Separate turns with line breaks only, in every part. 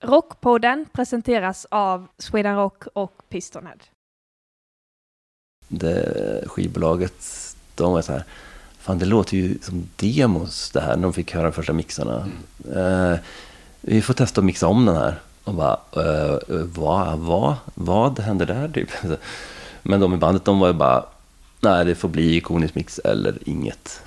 Rockpodden presenteras av Sweden Rock och Pistonhead.
Det skivbolaget, de var så här, fan det låter ju som demos det här, när de fick höra de första mixarna. Eh, vi får testa att mixa om den här. Och bara, eh, vad, vad, vad händer där typ? Men de i bandet, de var ju bara, nej det får bli ikonisk mix eller inget.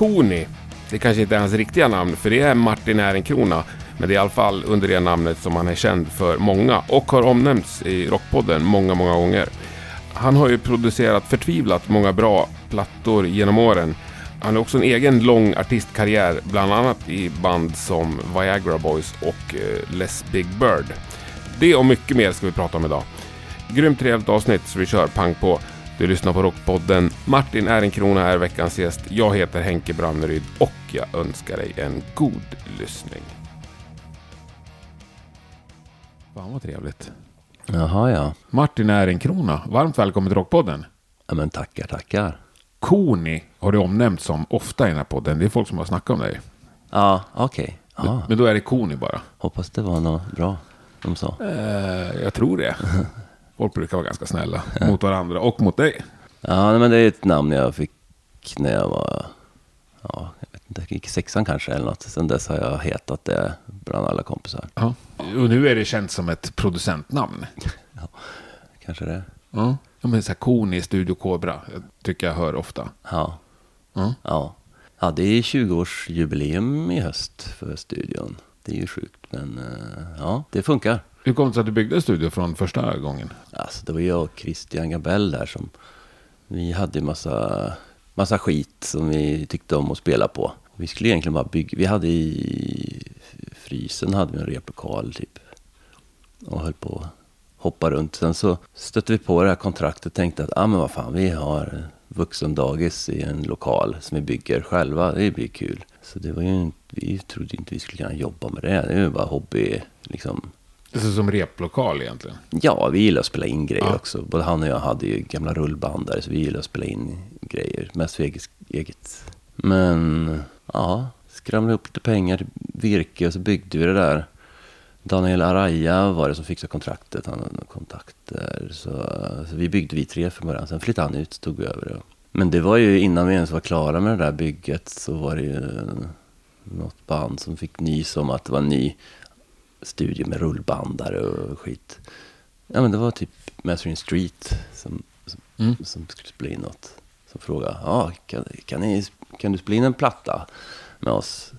Koni. Det kanske inte är hans riktiga namn, för det är Martin Ehrenkrona. Men det är i alla fall under det namnet som han är känd för många och har omnämnts i Rockpodden många, många gånger. Han har ju producerat förtvivlat många bra plattor genom åren. Han har också en egen lång artistkarriär, bland annat i band som Viagra Boys och eh, Les Big Bird. Det och mycket mer ska vi prata om idag. Grymt trevligt avsnitt så vi kör pang på. Du lyssnar på Rockpodden. Martin Ehrenkrona är veckans gäst. Jag heter Henke Branneryd och jag önskar dig en god lyssning. Fan vad trevligt.
Jaha ja.
Martin Ehrenkrona, varmt välkommen till Rockpodden.
ja men tackar, tackar.
Koni har du omnämnt som ofta i den här podden. Det är folk som har snackat om dig.
Ja, okej. Ja,
Men då är det Koni bara.
hoppas det var något bra de sa.
Eh, jag tror det. Folk brukar vara ganska snälla mot varandra och mot dig.
Ja, men det är ett namn jag fick när jag var, ja, jag vet inte, gick i sexan kanske eller något. Sen dess har jag hetat det bland alla kompisar.
Ja. Och nu är det känt som ett producentnamn.
Kanske det.
Ja. Ja, men så här Koni, Studio Cobra, jag tycker jag hör ofta.
Ja.
Ja.
Ja. Ja, det är 20-årsjubileum i höst för studion. Det är ju sjukt, men eh, ja, det funkar.
Hur kom det sig att du byggde en studio från första gången?
Alltså, det var jag och Christian Gabell där som... Vi hade ju massa, massa skit som vi tyckte om att spela på. Vi skulle egentligen bara bygga... Vi hade i frysen hade vi en replokal typ. Och höll på att hoppa runt. Sen så stötte vi på det här kontraktet och tänkte att ah, men vad fan, vi har vuxendagis i en lokal som vi bygger själva. Det blir kul. Så det var ju, vi trodde inte vi skulle kunna jobba med det. Det var ju bara hobby. Liksom,
det är som replokal egentligen.
Ja, vi gillar att spela in grejer
Ja.
också. Både han och jag hade ju gamla rullband där, så vi gillar att spela in grejer. Mest för eget. eget. Men, ja, skramlade upp lite pengar, virke och så byggde vi det där. Daniel Araya var det som fixade kontraktet, han hade kontakter. Så, så vi byggde vi tre från början, sen flyttade han ut tog över det. Men det var ju innan vi ens var klara med det där bygget så var det ju något band som fick nys om att det var en ny studio med rullbandare och skit. Ja men det var typ Mastering Street som, som,
Mm.
som skulle spela in något. Som frågade, ja kan, kan, ni, kan du spela in en platta med oss?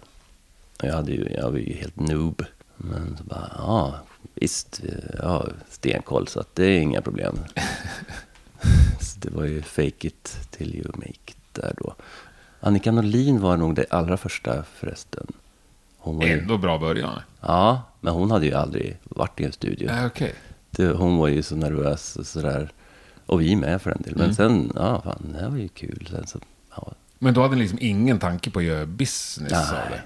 Och jag, hade ju, jag var ju helt noob. Men så bara, ja visst, jag har stenkoll så att det är inga problem. så det var ju fake it till you make it där då. Annika Norlin var nog det allra första förresten. Hon var ju,
Ändå bra början.
Ja, men hon hade ju aldrig varit i en studio.
Äh, Okej.
Det, hon var ju så nervös och sådär. Och vi med för den del. Men
Mm.
sen, ja fan, det här var ju kul. Sen så, ja,
Men då hade ni liksom ingen tanke på att göra business
Nej.
av det?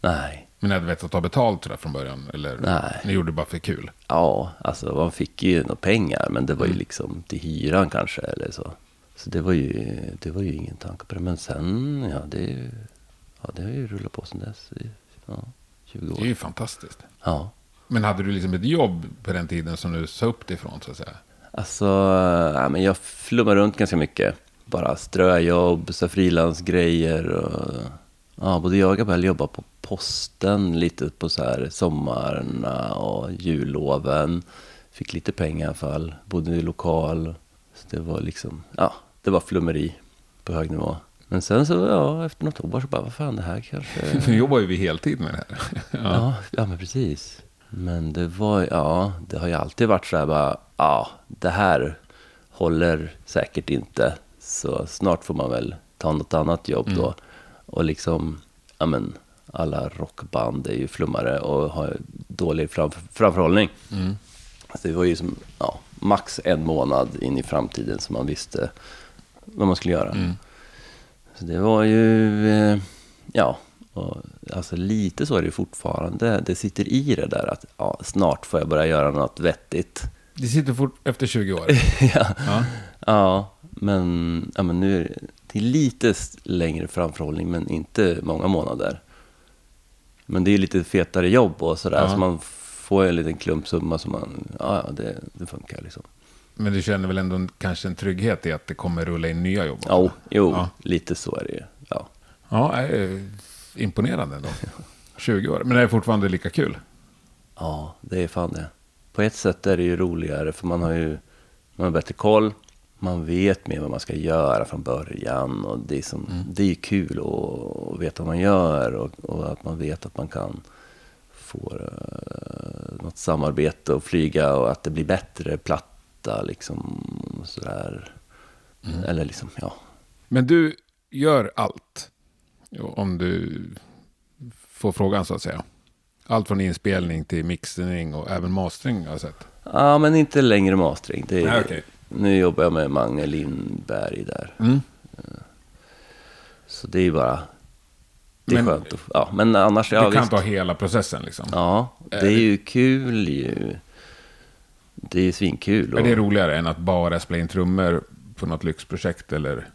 nej.
Men ni hade vetat att ta betalt tror jag från början? Eller
Nej.
ni gjorde det bara för kul?
Ja, alltså man fick ju några pengar. Men det var ju
Mm.
liksom till hyran kanske eller så. Så det var ju, det var ju ingen tanke på det. Men sen, ja det, ja, det har ju rullat på sen dess. Ja, 20
Det är
år.
ju fantastiskt.
Ja.
Men hade du liksom ett jobb på den tiden som du sa upp dig ifrån så att säga?
Alltså, ja, men jag flummar runt ganska mycket. Bara ströjobb, så frilansgrejer och... Ja, både jag och Gabriel jobbar på posten lite på så här sommarna och julloven. Fick lite pengar i alla fall. Bodde i lokal. Så det var liksom, ja, det var flummeri på hög nivå. Men sen så, ja, efter något år så bara, vad fan, det här kanske...
Nu jobbar ju vi heltid med det här.
Ja, ja men precis. Men det var, ja, det har ju alltid varit så här bara, ja, det här håller säkert inte. Så snart får man väl ta något annat jobb då. Och liksom, ja men, alla rockband är ju flummare och har dålig fram, framförhållning.
Mm.
Så det var ju som, ja, max en månad in i framtiden som man visste vad man skulle göra.
Mm.
Så det var ju, eh, ja, och, alltså lite så är det fortfarande. Det sitter i det där att ja, snart får jag börja göra något vettigt.
Det sitter fort efter 20 år.
ja.
Ja.
ja, men, ja, men nu är det är lite längre framförhållning, men inte många månader. Men det är lite fetare jobb och sådär,
Ja.
så man får en liten klumpsumma som man, ja, det, det funkar liksom.
Men du känner väl ändå en- kanske en trygghet i att det kommer rulla in nya jobb?
Ja, jo,
Ja.
lite så är det ju. Ja.
Ja, imponerande ändå. 20 år, men det är fortfarande lika kul.
ja, det är fan det. På ett sätt är det ju roligare, för man har ju man har bättre koll. Man vet mer vad man ska göra från början och det är, som, det är kul att, att veta vad man gör och, och att man vet att man kan få uh, något samarbete och flyga och att det blir bättre platta liksom sådär. Eller liksom, ja.
Men du gör allt. Om du får frågan så att säga. Allt från inspelning till mixning och även mastering har jag sett.
Ja, men inte längre mastering. Det är,
Nej, okej.
Nu jobbar jag med Mange Lindberg där.
Mm.
Så det är bara... Det är
Men-
skönt. Att, ja, men annars...
Du
Ja,
kan
visst.
ta hela processen liksom.
Ja, det är ju kul ju. Det är svinkul.
Är
och-
det roligare än att bara spela in trummor på något lyxprojekt eller?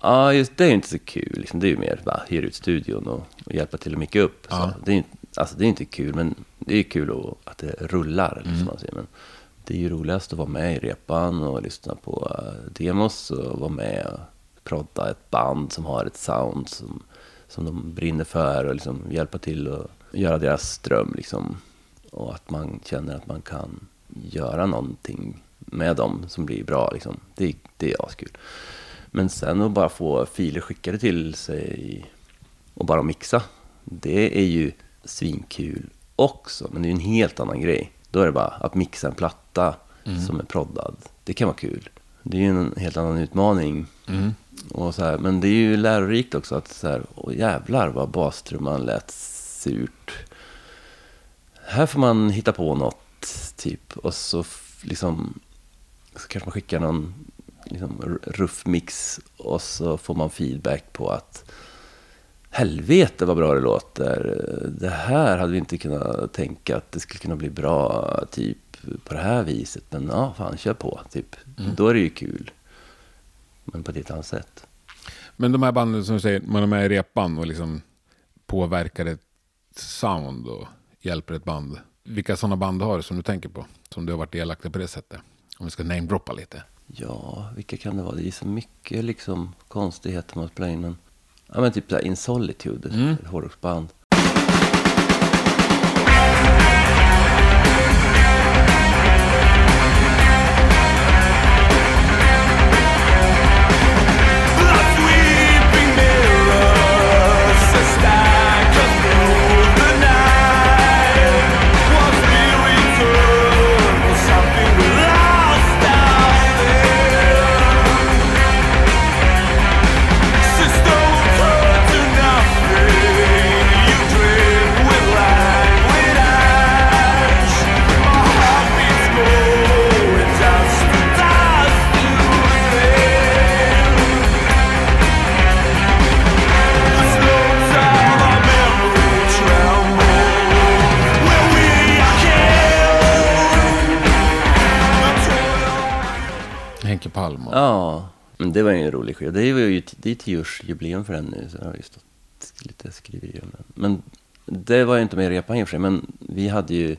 Ja, just det är inte så kul. Liksom. Det är ju mer bara hyra ut studion och, och hjälpa till att micka upp. Så det, är, alltså, det är inte kul, men det är kul att, att det rullar. Liksom,
Mm.
man säger. Men det är ju roligast att vara med i repan och lyssna på eh, demos och vara med och prodda ett band som har ett sound som, som de brinner för och liksom hjälpa till och göra deras dröm. Liksom. Och att man känner att man kan göra någonting med dem som blir bra. Liksom. Det, det är askul. Men sen att bara få filer skickade till sig och bara mixa. Det är ju svinkul också, men det är ju en helt annan grej. Då är det bara att mixa en platta som är proddad. Det kan vara kul. Det är ju en helt annan utmaning. Och så här, men det är ju lärorikt också att så här, åh jävlar vad bastrumman lät surt. Här får man hitta på något, typ. Och så liksom, så kanske man skickar någon liksom, ruff mix och så får man feedback på att helvete vad bra det låter. Det här hade vi inte kunnat tänka att det skulle kunna bli bra typ på det här viset. Men ja, fan kör på. Typ. Då är det ju kul. Men på ett annat sätt.
Men de här banden som du säger, man är med i repan och liksom påverkar ett sound och hjälper ett band. Vilka sådana band har du som du tänker på? Som du har varit delaktig på det sättet? Om vi ska namedroppa lite.
Ja, vilka kan det vara? Det är så mycket liksom konstigheter man spelar in. Men, ja, men typ så här In Solitude,
Mm.
ett hårdrocksband. Det var ju en rolig skiva. Det är ju det är tioårsjubileum för den nu, så jag har ju stått lite skriverier om den. Men det var ju inte med i repan i och för sig, men vi hade ju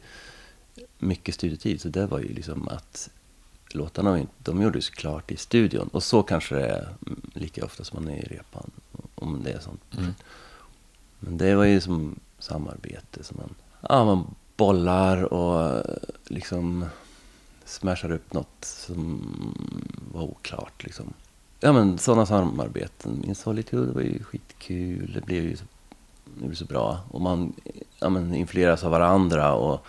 mycket studietid, så det var ju liksom att låtarna, de gjordes klart i studion. Och så kanske det är lika ofta som man är i repan, om det är sånt.
Mm.
Men det var ju som samarbete som man, ja, man bollar och eh, liksom smashar upp något som var oklart liksom. Ja men sådana samarbeten. Min Solitude var ju skitkul. Det blev ju så, det blev så bra. Och man ja, men, influeras av varandra och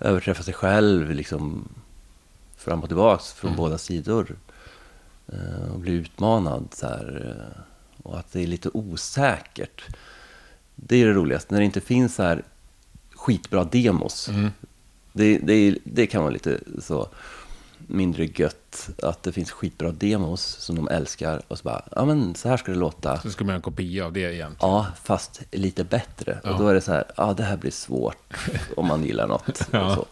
överträffar sig själv liksom fram och tillbaks från
Mm.
båda sidor. Eh, och blir utmanad så här. eh, och att det är lite osäkert. Det är det roligaste. När det inte finns så här skitbra demos.
Mm.
Det, det, det kan vara lite så mindre gött att det finns skitbra demos som de älskar och så bara, ja men så här ska det låta.
Så ska man göra en kopia av det igen.
Ja, fast lite bättre.
Ja.
Och då är det så här, ja det här blir svårt om man gillar något.
Ja.
och så.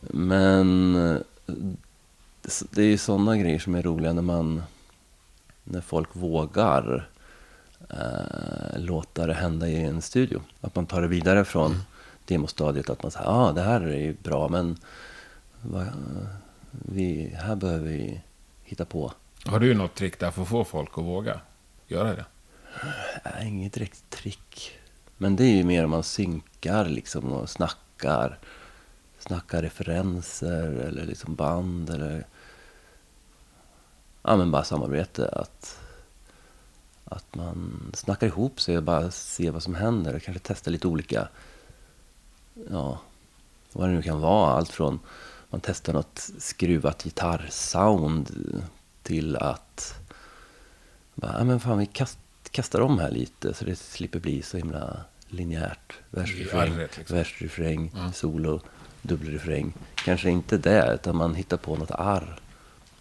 Men eh, det är ju sådana grejer som är roliga när man när folk vågar eh, låta det hända i en studio. Att man tar det vidare från
Mm.
demostadiet. Att man säger, ja ah, det här är ju bra men vad, vi, här behöver vi hitta på.
Har du något trick där för att få folk att våga göra det?
Äh, inget direkt trick. Men det är ju mer om man synkar liksom och snackar. Snackar referenser eller liksom band eller... Ja men bara samarbete. Att, att man snackar ihop sig och bara ser vad som händer. Kanske testar lite olika... Ja, vad det nu kan vara. Allt från man testar något skruvat gitarrsound till att... Bara, ja men fan vi kast, kastar om här lite så det slipper bli så himla linjärt. Vers,
Det är
refräng,
arret, liksom.
vers, refräng,
Ja.
solo, dubbelrefräng. Kanske inte det, utan man hittar på något arr.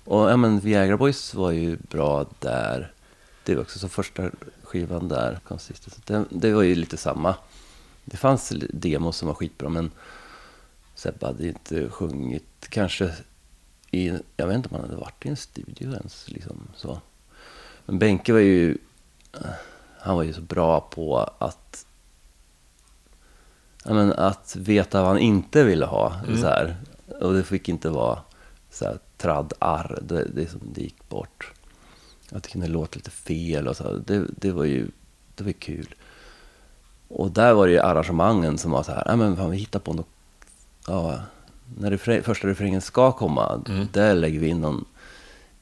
Och ja, men Viagra Boys var ju bra där. Det var också så första skivan där, Consistence. Det, det var ju lite samma. Det fanns demos som var skitbra, men Sebbe hade inte sjungit kanske i, jag vet inte om han hade varit i en studio ens. Liksom, så. Men Benke var ju, han var ju så bra på att, ja, men att veta vad han inte ville ha. Så här. Och det fick inte vara så här, tradd arr, det, det, som det gick bort. Att det kunde låta lite fel och så. Det, det var ju det var kul. Och där var det ju arrangemangen som var så här, ja men fan vi hittar på något, ja, när refrä, första refrängen ska komma, där lägger vi in någon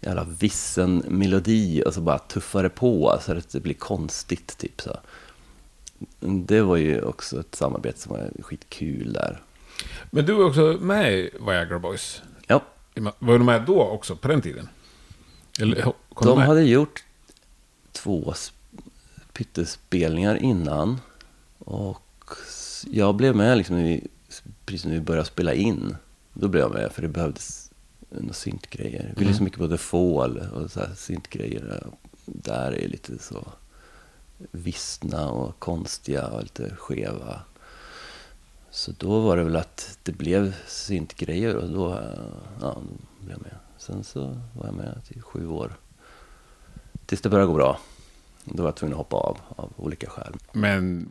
jävla vissen melodi och så bara tuffar det på så att det blir konstigt typ så. Det var ju också ett samarbete som var skitkul där.
Men du var också med i Viagra Boys.
Ja,
Var du med då också, på den tiden? Eller
de hade gjort två sp- pyttespelningar innan. Och jag blev med liksom vi, precis när vi började spela in. Då blev jag med för det behövdes några syntgrejer. Vi lyssnade mycket på The Fall och så här syntgrejer. Där är lite så vissna och konstiga och lite skeva. Så då var det väl att det blev syntgrejer och då, ja, då blev jag med. Sen så var jag med till sju år. Tills det började gå bra. Då var jag tvungen att hoppa av, av olika skäl.
Men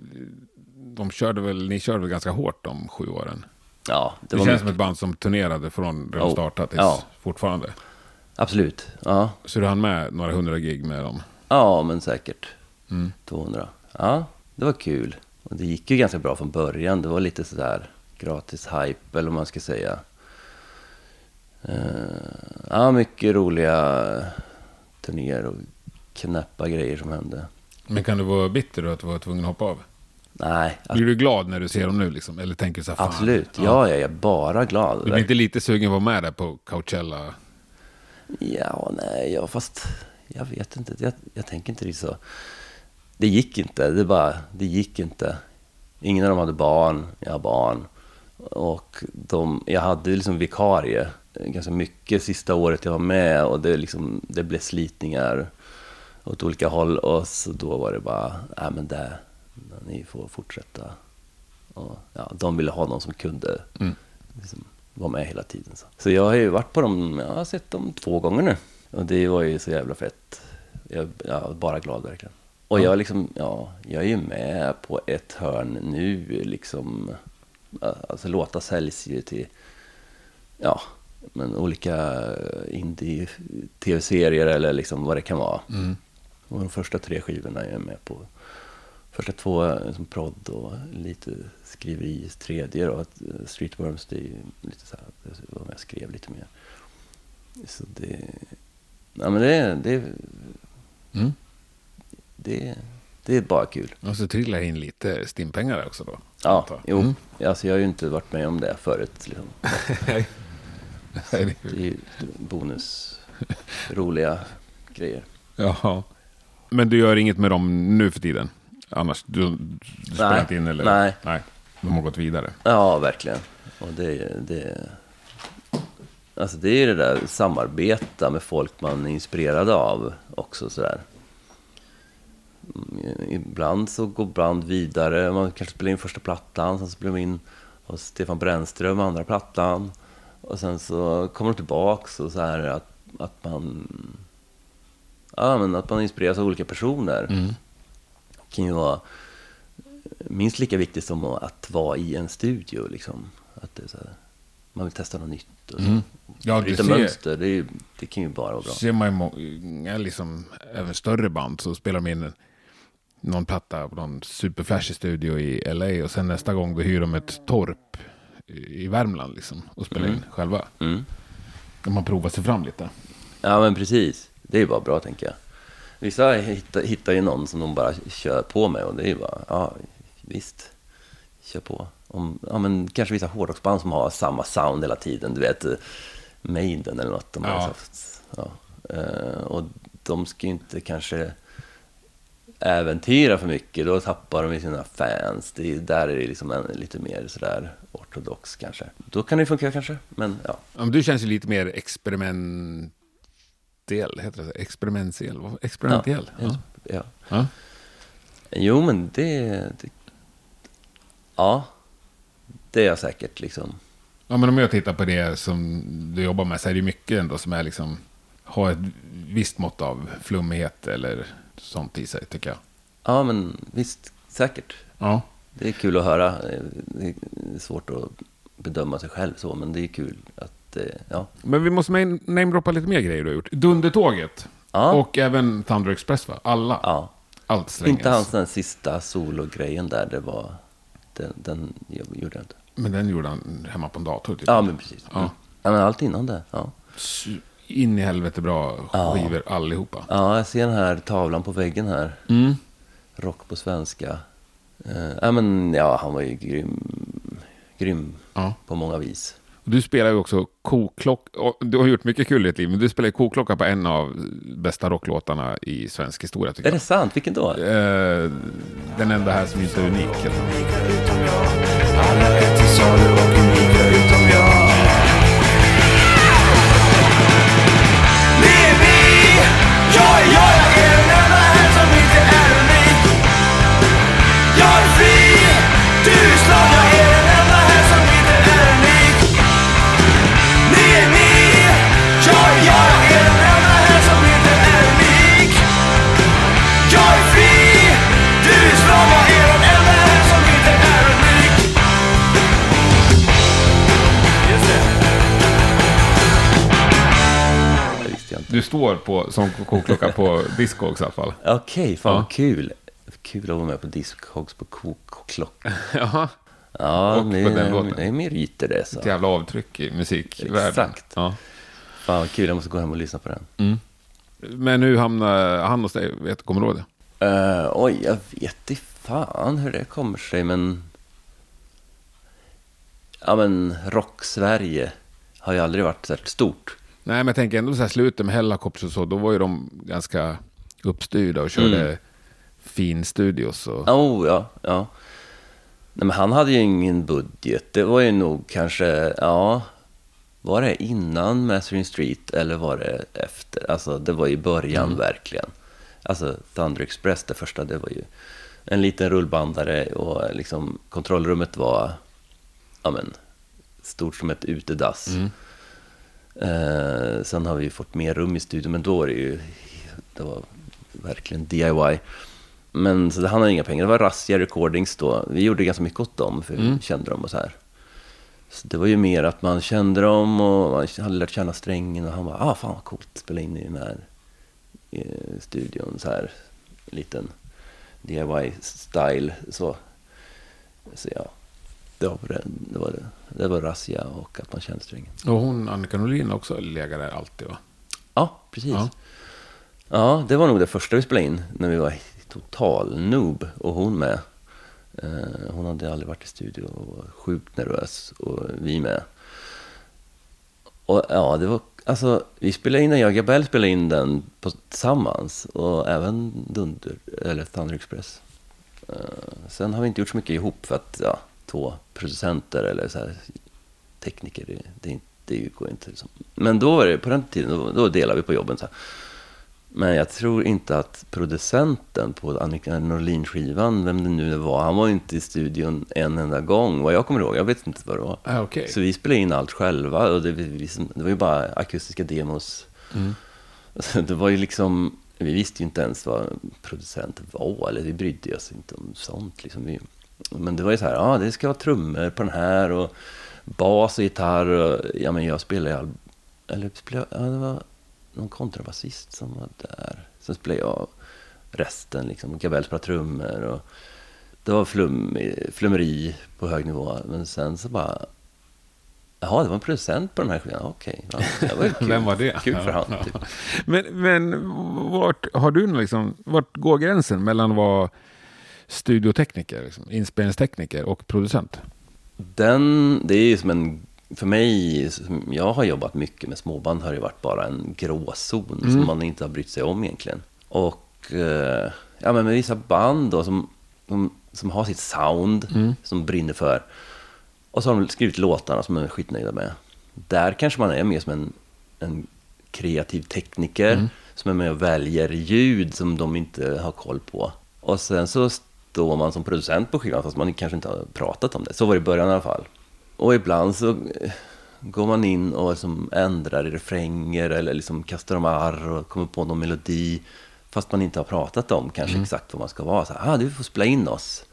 de körde väl, ni körde väl ganska hårt de sju åren?
Ja, det,
Det,
var
känns
mycket.
som ett band som turnerade från när de
Oh,
startade tills
ja.
fortfarande.
Absolut. Ja.
Så du hann med några hundra gig med dem?
ja, men säkert.
Mm.
200. Ja, det var kul. Och det gick ju ganska bra från början. Det var lite sådär gratis hype, eller vad man ska säga. Eh, ja, mycket roliga turnéer och knäppa grejer som hände.
Men kan du vara bitter då att du var tvungen att hoppa av?
Nej,
Blir du glad när du ser dem nu liksom? Eller tänker så här, fan,
absolut.
Ja.
Ja, jag är bara glad.
Du blir inte lite sugen att vara med där på Coachella?
Ja, nej, ja, fast jag vet inte. Jag, jag tänker inte riktigt så. Det gick inte. Det bara, det gick inte. Ingen av dem hade barn. Jag har barn. Och de, jag hade liksom vikarie ganska mycket sista året jag var med och det, liksom, det blev slitningar åt olika håll och så då var det bara, nej men det, ni får fortsätta. Och, ja, de ville ha någon som kunde
Mm.
liksom, vara med hela tiden. Så. så jag har ju varit på dem, jag har sett dem två gånger nu. Och det var ju så jävla fett. Jag, jag är bara glad verkligen. Och jag liksom, ja, jag är ju med på ett hörn nu liksom. Alltså låtar säljs ju till, ja, men olika indie-tv-serier eller liksom vad det kan vara.
Mm.
Och de första tre skivorna är jag med på. Första två som prodd och lite skriveri. Tredje då, eh, Streetworms, det är ju lite så här, jag var med och skrev lite mer. Så det, ja men det, det,
Mm.
det, det är bara kul.
Och så trillar in lite stimpengar också då?
Ja, jo.
Mm.
Alltså jag har ju inte varit med om det förut. Liksom. Det är ju bonus, roliga grejer.
Jaha. Men du gör inget med dem nu för tiden? Annars? Du, du spelar
Nej.
inte in eller?
Nej.
Nej. De har gått vidare.
Ja, verkligen. Och det, det, alltså det är det där samarbeta med folk man är inspirerad av också sådär. Mm, Ibland så går band vidare, man kanske spelar in första plattan, sen spelar man in hos Stefan Brännström andra plattan. Och sen så kommer de tillbaks och så här att, att man ja, men att man inspireras av olika personer.
Mm.
Kan ju vara minst lika viktigt som att vara i en studio. Liksom. Att här, man vill testa något nytt. Och.
Mm. Ja,
Bryta
ser,
mönster, det, är, det kan ju bara vara bra.
ser man ju många, liksom, även större band, så spelar de in en- någon platta på någon superflashig studio i LA och sen nästa gång då hyr de ett torp i Värmland liksom och spelar in själva.
Mm.
De har provat sig fram lite.
Ja, men precis. Det är ju bara bra, tänker jag. Vissa hittar, hittar ju någon som de bara kör på med och det är ju bara, ja, visst, kör på. Om, ja, men kanske vissa hårdrocksband som har samma sound hela tiden, du vet, eh, Maiden eller något. De
Ja.
haft, ja. Eh, och de ska ju inte kanske äventyra för mycket, då tappar de ju sina fans. Det är, där är det liksom en, lite mer sådär ortodox kanske. Då kan det funka kanske, men ja.
Ja, men du känns ju lite mer experimentell, heter det? Experimentell? Experimentell?
Ja,
Ja.
ja.
Ja.
Jo, men det, det... Ja, det är jag säkert liksom.
ja, men om jag tittar på det som du jobbar med så är det ju mycket ändå som är liksom, har ett visst mått av flummighet eller sånt i sig tycker jag.
Ja, men visst, säkert.
Ja.
Det är kul att höra. Det är svårt att bedöma sig själv så, men det är kul att, eh, ja.
Men vi måste namedroppa lite mer grejer du har gjort. Dundertåget.
Ja,
Och även Thunder Express va? Alla.
ja.
Allt strängens.
Inte hans den sista sologrejen där, det var... Den, den gjorde jag inte.
Men den gjorde han hemma på en dator typ.
Ja, men precis.
Ja.
Mm. Ja, men allt innan det. Ja.
In i helvete bra skivor allihopa.
ja, jag ser den här tavlan på väggen här.
Mm.
Rock på svenska. Eh, ja, men ja, han var ju grym, grym
Ja.
på många vis.
Du spelar ju också koklocka. och Du har gjort mycket kul i ditt liv, men du spelar ju koklocka på en av bästa rocklåtarna i svensk historia tycker
Är det
jag.
sant? Vilken då?
Eh, den enda här som inte är unik. heter den.
Alla är till salu och
står på, som koklocka på disco också i alla fall.
Okej, fan
Ja.
vad kul. Kul att vara med på Discogs på kokklock.
Jaha.
Ja,
Och
det
på den låten.
det är meriter det. Så.
Ett jävla avtryck i musikvärlden.
Exakt.
Ja.
Fan vad kul, jag måste gå hem och lyssna på den.
Men hur hamnar han hos dig? Vet, kommer du ihåg det?
Eh, oj, jag vet inte fan hur det kommer sig, men... Ja, men Rock-Sverige har ju aldrig varit särskilt stort.
Nej, men jag tänker ändå så här slutet med Hellacopters och så, då var ju de ganska uppstyrda och körde
Mm.
fin studios. Och...
Oh, ja, ja. Nej, men han hade ju ingen budget. Det var ju nog kanske, ja... Var det innan Mastering Street eller var det efter? Alltså, det var i början verkligen. Alltså, Thunder Express, det första, det var ju en liten rullbandare och liksom kontrollrummet var, ja men, stort som ett utedass. Eh, sen har vi ju fått mer rum i studion, men då var det ju, det var verkligen DIY. Men så han hade inga pengar. Det var Razzia Recordings då. Vi gjorde ganska mycket åt dem, för vi kände dem och så här. Så det var ju mer att man kände dem och man hade lärt känna strängen och han bara, ah fan vad coolt, spela in i den här eh, studion så här, liten DIY-style så. Så ja, det var det, var, det. Var Razzia och att man kände strängen.
och hon, Annika Norlin, också legat där alltid va?
Ja, precis.
Ja.
Ja. det var nog det första vi spelade in när vi var total noob och hon med. Eh, hon hade aldrig varit i studio och var sjukt nervös och vi med. Och ja, det var alltså vi spelade in den, jag och Gabell spelade in den på, tillsammans och även Dunder, eller Thunder Express. Eh, sen har vi inte gjort så mycket ihop för att ja, två producenter eller så här, tekniker, det, det, det går inte. Liksom. Men då var det, på den tiden, då, då delade vi på jobben. Så här. Men jag tror inte att producenten på Annika Norlin-skivan, vem det nu var, han var inte i studion en enda gång, vad jag kommer ihåg. Jag vet inte vad det var.
Ah, okej.
Så vi spelade in allt själva och det, vi, det var ju bara akustiska demos.
Mm.
Det var ju liksom vi visste ju inte ens vad producent var, eller vi brydde oss inte om sånt. Liksom. Vi, men det var ju så här, ja det ska vara trummor på den här och bas och gitarr. Och, ja men jag spelade all, eller spelade, ja det var någon kontrabasist som var där. Sen spelade jag resten liksom. Gabell spelade trummor och det var flum, flummeri på hög nivå. Men sen så bara, jaha det var en producent på den här skivan, okej. Ja, det var kul.
Vem var det?
Kul för
Ja,
han.
ja.
Typ.
Men, men vart, har du liksom, vart går gränsen mellan vara studiotekniker, liksom, inspelningstekniker och producent?
Den, det är ju som en, för mig, jag har jobbat mycket med småband, har det varit bara en gråzon som man inte har brytt sig om egentligen. Och eh, ja, men med vissa band då som, som, som har sitt sound, som brinner för. Och så har de skrivit låtarna som de är skitnöjda med. Där kanske man är mer som en, en kreativ tekniker som är med och väljer ljud som de inte har koll på. Och sen så står man som producent på skivan fast man kanske inte har pratat om det. Så var det i början i alla fall. Och ibland så eh, går man in och liksom ändrar i refränger eller liksom kastar om arr och kommer på någon melodi. Fast man inte har pratat om kanske exakt vad man ska vara. Så här, ah, du får spela in oss.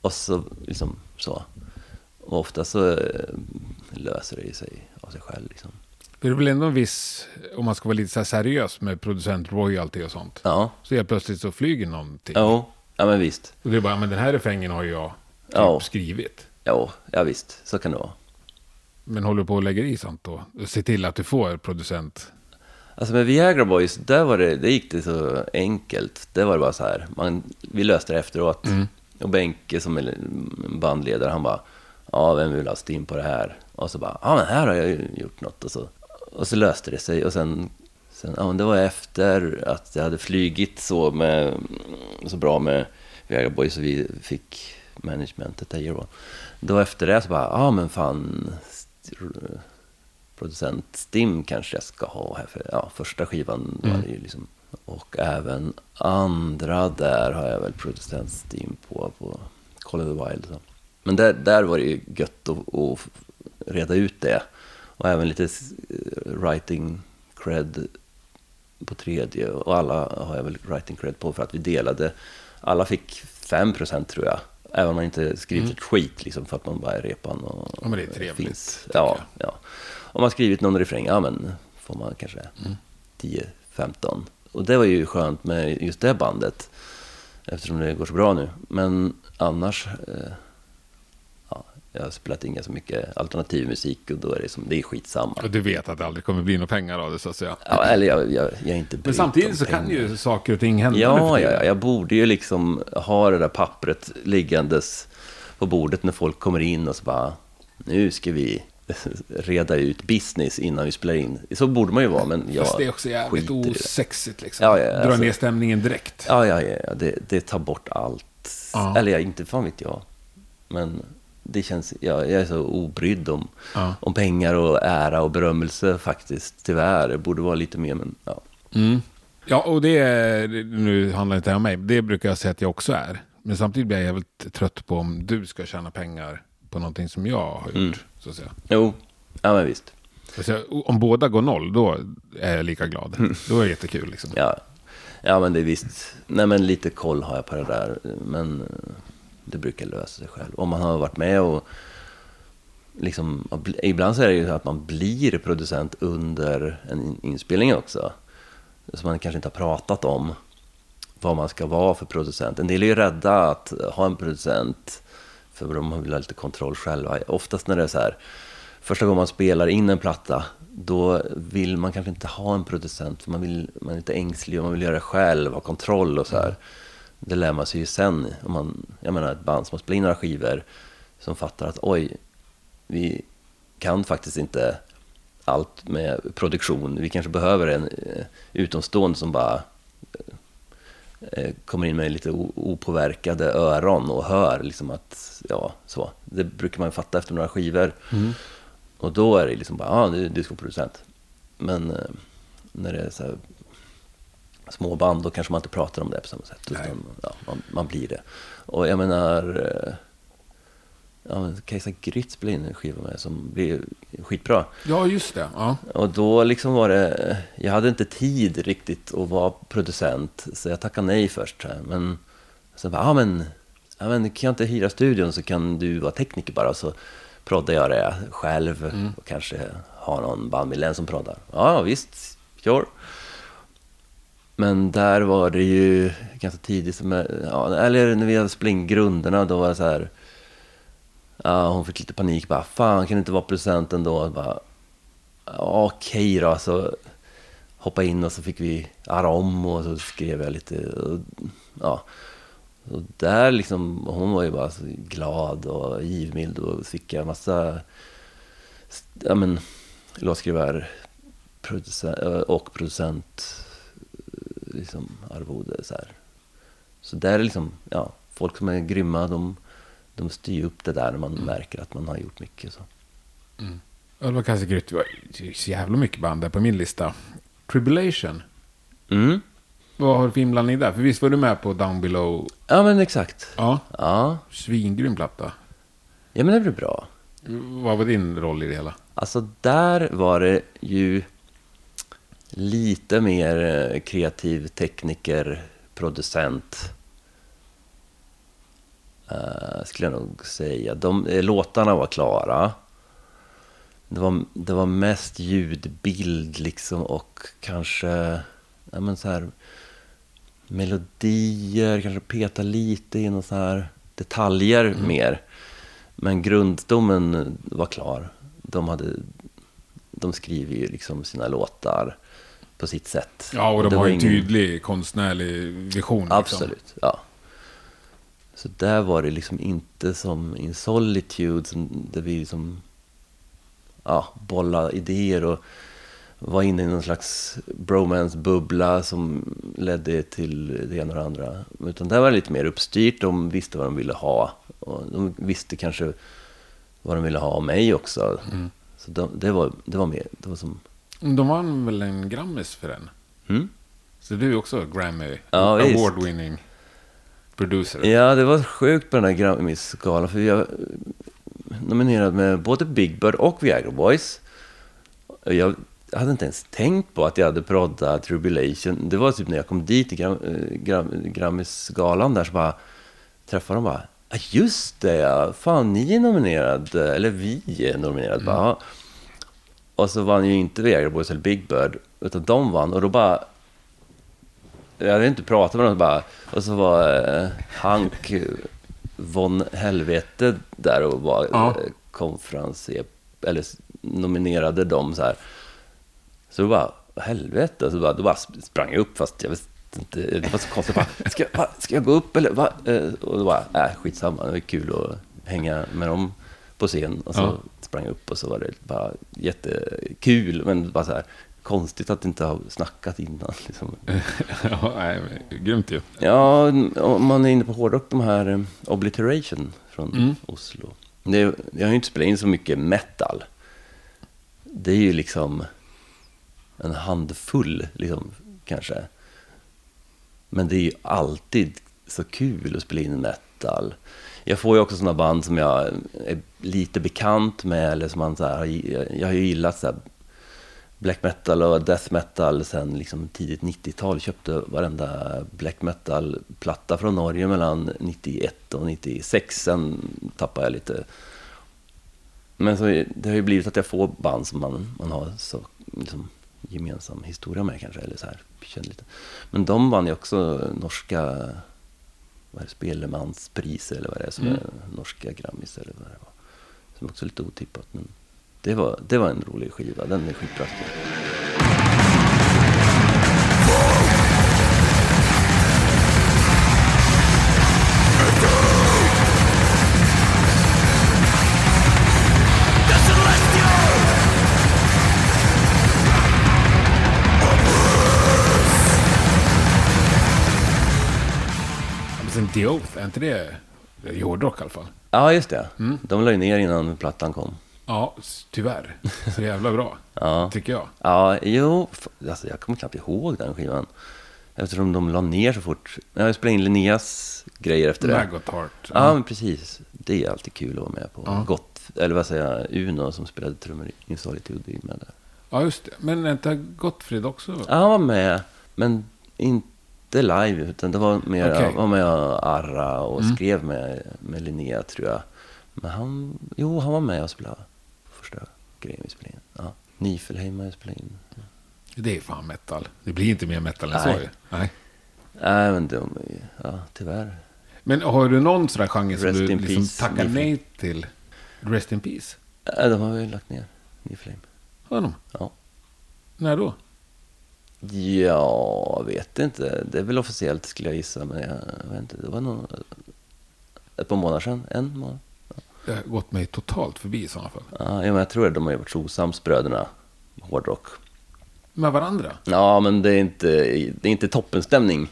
Och så liksom så. Och ofta så eh, löser det sig av sig själv liksom.
Det är väl ändå en viss, om man ska vara lite så seriös med producent royalty och sånt.
Ja,
Så helt plötsligt så flyger någonting.
jo, ja men visst.
Och det är bara, men den här refrängen har ju jag typ
Ja.
skrivit.
Jo, ja visst, så kan det vara.
Men håller du på och lägger i sånt då? Se till att du får producent.
Alltså med Viagra Boys, där var det, det gick det så enkelt. Det var det bara så här, man, vi löste det efteråt. Och Benke som är bandledare, han bara, ja vem vill ha Stim på det här? Och så bara, ja men här har jag ju gjort något. Och så, och så löste det sig. Och sen, sen ja det var efter att jag hade flygit så, med, så bra med Viagra Boys och vi fick managementet där Euro. Då efter det så bara, ja men fan, producent Stim kanske jag ska ha här för ja, första skivan. Var det ju liksom, och även andra där har jag väl producent Stim på, på Call of the Wild. Så. Men där, där var det ju gött att, att reda ut det. Och även lite writing cred på tredje. Och alla har jag väl writing cred på för att vi delade. Alla fick 5% tror jag. Även om man inte skrivit ett skit liksom för att man bara är repan och
Ja, men det är trevligt,
finns. Ja,
jag.
ja. Om man skrivit någon refräng, ja men får man kanske 10-15. Och det var ju skönt med just det bandet. Eftersom det går så bra nu. Men annars, eh, jag har spelat in ganska mycket alternativ musik och då är det, som, det är skitsamma.
Och du vet att det aldrig kommer bli några pengar av det så att säga.
Ja, eller jag, jag, jag är inte
Men samtidigt så kan
pengar.
ju saker och ting hända
Ja, ja, ja, jag borde ju liksom ha det där pappret liggandes på bordet när folk kommer in och så bara, nu ska vi reda ut business innan vi spelar in. Så borde man ju vara, men jag
Fast det är också jävligt osexigt liksom.
Ja, ja,
Dra
alltså-
ner stämningen direkt.
Ja, ja, ja, ja det, det tar bort allt.
Ja.
Eller ja, inte fan vet jag. Men det känns, ja, jag är så obrydd om,
Ja.
om pengar och ära och berömmelse faktiskt. Tyvärr, det borde vara lite mer, men ja.
Mm. Ja, och det, nu handlar det inte om mig. Det brukar jag säga att jag också är. Men samtidigt blir jag jävligt trött på om du ska tjäna pengar på någonting som jag har gjort.
Mm.
Så att säga.
Jo, ja men visst.
Alltså, om båda går noll, då är jag lika glad. Då är det jättekul. Liksom.
Ja, ja men det är visst. Nej men lite koll har jag på det där. Men det brukar lösa sig själv. Om man har varit med och liksom, ibland så är det ju så att man blir producent under en inspelning också. Som man kanske inte har pratat om vad man ska vara för producent. En del är ju rädda att ha en producent för de vill ha lite kontroll själva. Oftast när det är så här, första gången man spelar in en platta, då vill man kanske inte ha en producent, för man, vill, man är lite ängslig och man vill göra det själv, ha kontroll och så här. Det lär man sig ju sen. Om man, jag menar ett band som har spelat in några skivor, som fattar att oj, vi kan faktiskt inte allt med produktion. Vi kanske behöver en eh, utomstående som bara eh, kommer in med lite opåverkade öron och hör liksom att, ja, så. Det brukar man fatta efter några skivor. Och då är det liksom bara, ja, ah, du, du ska vara producent. Men eh, när det är så här små band, då kanske man inte pratar om det på samma sätt. Utan, ja, man, man blir det. Och jag menar, eh, ja, men Kajsa Grytt spelade in en skiva med som blev skitbra.
Ja, just det. Ja.
Och då liksom var det, jag hade inte tid riktigt att vara producent, så jag tackade nej först. Men sen bara, ja men, ja men kan jag inte hyra studion så kan du vara tekniker bara, så proddar jag det själv och kanske ha någon bandmedlem som proddar. Ja, visst, sure. Men där var det ju ganska tidigt, som, ja, eller när vi hade spelat in grunderna, då var det så här, ja, hon fick lite panik, bara, fan kan det inte vara producenten då? Bara, Ja, Okej då, så hoppa in och så fick vi arra om och så skrev jag lite. Och, ja. Och där liksom, hon var ju bara så glad och givmild och fick en massa ja, men, låtskrivare producent, och producent liksom, arvode. Så, här. så där är liksom, ja, folk som är grymma, de, de styr upp det där när man märker att man har gjort mycket. Så.
Ja, Det var Kajsa Grytt. Det var så jävla mycket band där på min lista. Tribulation.
Mm.
Vad har du för inblandning där? För visst var du med på Down Below?
Ja, men exakt.
Ja.
Ja,
Svingrym platta.
ja men det blir bra.
Vad var din roll i det hela?
Alltså där var det ju lite mer eh, kreativ tekniker, producent. Uh, skulle jag nog säga. De, eh, låtarna var klara. Det var, det var mest ljudbild liksom och kanske ja, men så här, melodier, kanske peta lite i några så här detaljer mer. Men grundstommen var klar. De, hade, de skriver ju liksom sina låtar på sitt sätt.
Ja, och de
det
har
var
ju en
ingen-
tydlig konstnärlig vision. liksom.
Absolut, ja. Så där var det liksom inte som in Solitude, som, där vi liksom ja, bolla idéer och var inne i någon slags bromance-bubbla som ledde till det ena och det andra. Utan där var det lite mer uppstyrt, de visste vad de ville ha. Och de visste kanske vad de ville ha av mig också.
Mm.
Så de, det, var, det var mer, det var som...
De vann väl en Grammis för den?
Mm?
Så du är också Grammy
Ja, visst.
Award-winning producer.
Ja, det var sjukt på den här Grammis-galan. För jag nominerad med både Big Bird och Viagra Boys. Jag hade inte ens tänkt på att jag hade proddat Tribulation. Det var typ när jag kom dit till Gram, eh, Gram, Grammis-galan där så bara träffade de bara just det ja, fan ni är nominerad, eller vi är nominerade. Bara, "Ja." Och så vann ju inte Viagra Boys eller Big Bird, utan de vann. Och då bara jag hade inte pratat med dem bara. Och så var eh, Hank von Helvete där och var
Ja.
eh, konferenser, eller nominerade dem så här. Så då bara, helvete, så bara, då bara sp- sprang jag upp fast jag visste inte, det var så konstigt. Bara, ska, va, ska jag gå upp eller? Va? Eh, Och då bara, äh, skitsamma, det var kul att hänga med dem på scen. Och så
Ja.
sprang jag upp och så var det bara jättekul, men bara så här konstigt att inte ha snackat innan. Liksom.
ja, nej, men grymt ju.
Ja, om man är inne på hårdrock, de här eh, Obliteration från
Mm.
Oslo. Det, jag har ju inte spelat in så mycket metal. Det är ju liksom en handfull, liksom, kanske. Men det är ju alltid så kul att spela in metal. Jag får ju också sådana band som jag är lite bekant med, eller som man så här, jag har ju gillat så här, black metal och death metal sen liksom tidigt 90-tal. Köpte varenda black metal-platta från Norge mellan 91 och 96. Sen tappade jag lite. Men så, det har ju blivit att jag får band som man, man har så liksom, gemensam historia med kanske. Eller så här, känner lite. Men de vann ju också norska vad är det, Spelemanspriser eller vad det är som
Mm.
är norska Grammis eller vad det var. Som också är lite otippat. Men det var, det var en rolig skiva, den är skitbra.
The Oath, är inte det, är ju hårdrock i alla fall?
Ja, just det.
Mm.
De la ju ner innan plattan kom.
Ja, tyvärr. Så jävla bra,
Ja,
tycker jag.
ja jo, alltså jag kommer knappt ihåg den skivan. Eftersom de la ner så fort. Jag spelade in Linneas grejer efter det.
Maggot Heart.
Ja, men precis. det är alltid kul att vara med på.
Ja.
Gott, eller vad säger jag, Uno som spelade trummor i Insolitude är med där.
Ja, just det. Men inte Gottfrid också?
Ja, han var med, men inte live, utan det var mer,
Okej.
var med Arra och
Mm.
skrev med, med Linnea tror jag. Men han, jo, han var med och spelade första grejen vi spelade in. Ja. Nifelheim jag spelat in.
Det är fan metal. Det blir inte mer metal än så ju. Nej.
Nej, men de, ja, tyvärr.
Men har du någon sån där genre som du liksom
peace,
tackar
Niflheim.
nej till? Rest in peace?
Ja, de har vi lagt ner, Nifelheim.
Har de?
Ja.
När då?
Ja, jag vet inte. Det är väl officiellt skulle jag gissa, men jag, vet inte. Det var nog ett par månader sedan. En månad.
Det har gått mig totalt förbi i sådana fall.
Ja, ja, men jag tror att de har ju varit osams, bröderna. Hårdrock.
Med varandra?
Ja, men det är inte, det är inte toppenstämning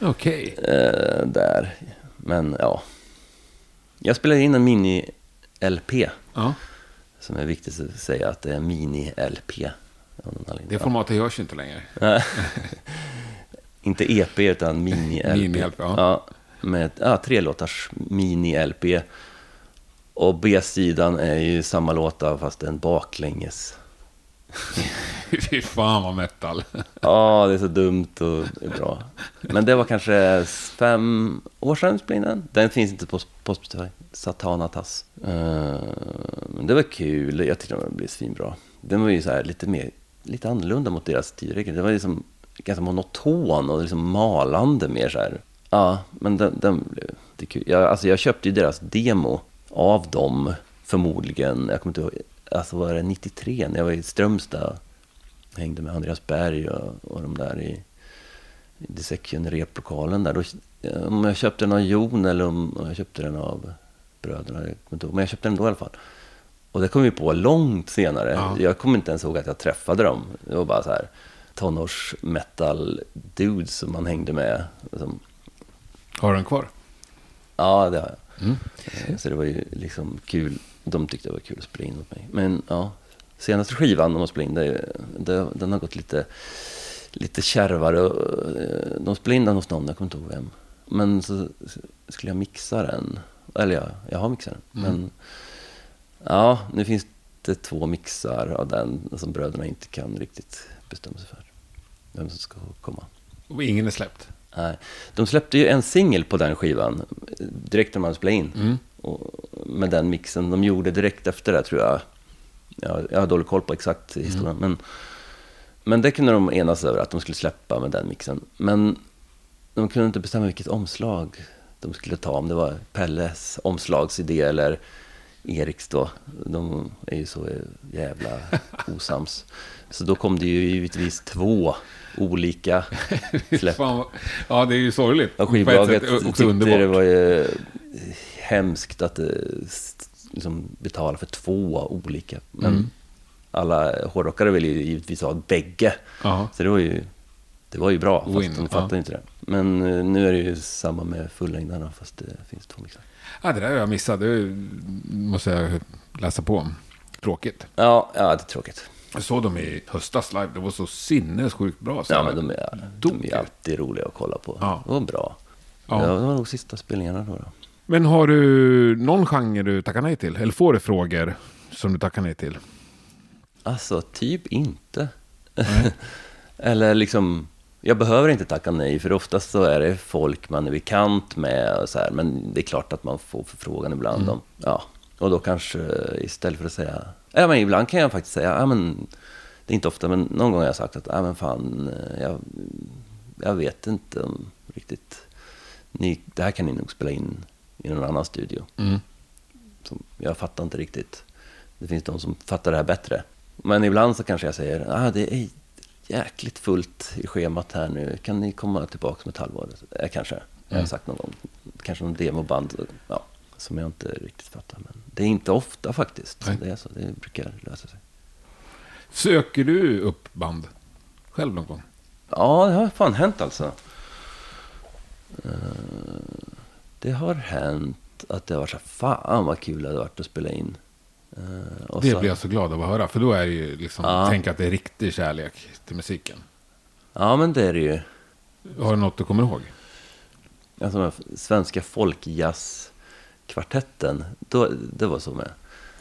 Okej.
eh, där. Men ja. Jag spelar in en mini-LP.
Ja.
Som är viktigt att säga att det är mini-LP.
Det formatet görs inte längre.
Inte EP utan mini-LP.
Mini-LP, ja.
ja. Med ja, tre låtars mini-LP. Och B-sidan är ju samma låtar fast en baklänges.
Fy fan vad metal.
Ja, det är så dumt och bra. Men det var kanske fem år sedan spelade den. Finns inte på på Spotify. Satanatas. Uh, men det var kul. Jag tyckte den blev svinbra. Den var ju så här lite mer, lite annorlunda mot deras tidigare. Det var liksom ganska monoton och liksom malande mer så här. Ja, men den, den blev det kul. Jag, alltså jag köpte ju deras demo av dem förmodligen. Jag kommer inte ihåg. Alltså var det 93 när jag var i Strömstad jag hängde med Andreas Berg och, och de där i, i Dissection replokalen där. Då, om jag köpte den av Jon eller om, om jag köpte den av bröderna, jag kommer inte ihåg. men jag köpte den då i alla fall. Och det kom vi på långt senare.
Ja.
Jag kommer inte ens ihåg att jag träffade dem. Det var bara så här tonårs metal dudes som man hängde med. Som,
Har du den kvar?
ja, det har jag.
Mm.
Så det var ju liksom kul. De tyckte det var kul att spela in åt mig. Men ja, senaste skivan de har spelat in, det, det, den har gått lite, lite kärvare. och, eh, De spelade in den hos någon, jag kommer inte ihåg vem. Men så skulle jag mixa den. Eller ja, jag har mixat den.
Mm.
Men ja, nu finns det två mixar av den som bröderna inte kan riktigt bestämma sig för. Vem som ska komma.
Och ingen är släppt?
Nej. De släppte ju en singel på den skivan direkt när man spelade in.
Mm.
Och med den mixen de gjorde direkt efter det tror jag. Jag, jag har dålig koll på exakt historien. Men, men det kunde de enas över att de skulle släppa med den mixen. Men de kunde inte bestämma vilket omslag de skulle ta. Om det var Pelles omslagsidé eller Eriks då. De är ju så jävla osams. Så då kom det ju givetvis två olika släpp.
Fan, ja, det är ju sorgligt.
Ja, skivbolaget tyckte det var ju hemskt att eh, liksom betala för två olika. Men
Mm.
alla hårdrockare vill ju givetvis ha bägge.
Ja.
Så det var ju, det var ju bra, fast
Win,
de fattade
ja.
inte det. Men eh, nu är det ju samma med fullängdarna, fast det finns två mixar.
Ja, det där har jag missat. Det måste jag läsa på om. Tråkigt.
Ja, ja, det är tråkigt.
Jag såg dem i höstas live. Det var så sinnessjukt bra. Så
Ja, men de är, de är alltid roliga att kolla på.
Ja.
Det var bra.
Ja.
Det var nog sista spelningarna då.
Men har du någon genre du tackar nej till? Eller får du frågor som du tackar nej till?
Alltså, typ inte. Eller liksom, jag behöver inte tacka nej, för oftast så är det folk man är bekant med och så här, men det är klart att man får förfrågan ibland. Om, ja, och då kanske istället för att säga, ja men ibland kan jag faktiskt säga, ja men, det är inte ofta, men någon gång har jag sagt att, ja men fan, jag, jag vet inte om riktigt, ni, det här kan ni nog spela in i någon annan studio.
Mm.
Som, jag fattar inte riktigt. Det finns de som fattar det här bättre. Men ibland så kanske jag säger, ah, det är jäkligt fullt i schemat här nu. Kan ni komma tillbaka om ett halvår? Eh, kanske. Jag har
Mm.
sagt någon gång. Kanske någon demoband ja, som jag inte riktigt fattar. Men det är inte ofta faktiskt.
Nej.
Det är så. Det brukar lösa sig.
Söker du upp band själv någon gång?
Ja, det har fan hänt alltså. Eh, Det har hänt att det har varit så här, fan vad kul det hade varit att spela in. Eh,
Det
så-
blir jag så glad av att höra. För då är det ju liksom,
Ja.
tänk att det är riktig kärlek till musiken.
Ja, men det är det ju.
Har du något du kommer ihåg?
Alltså, svenska kvartetten. Då, det var så med.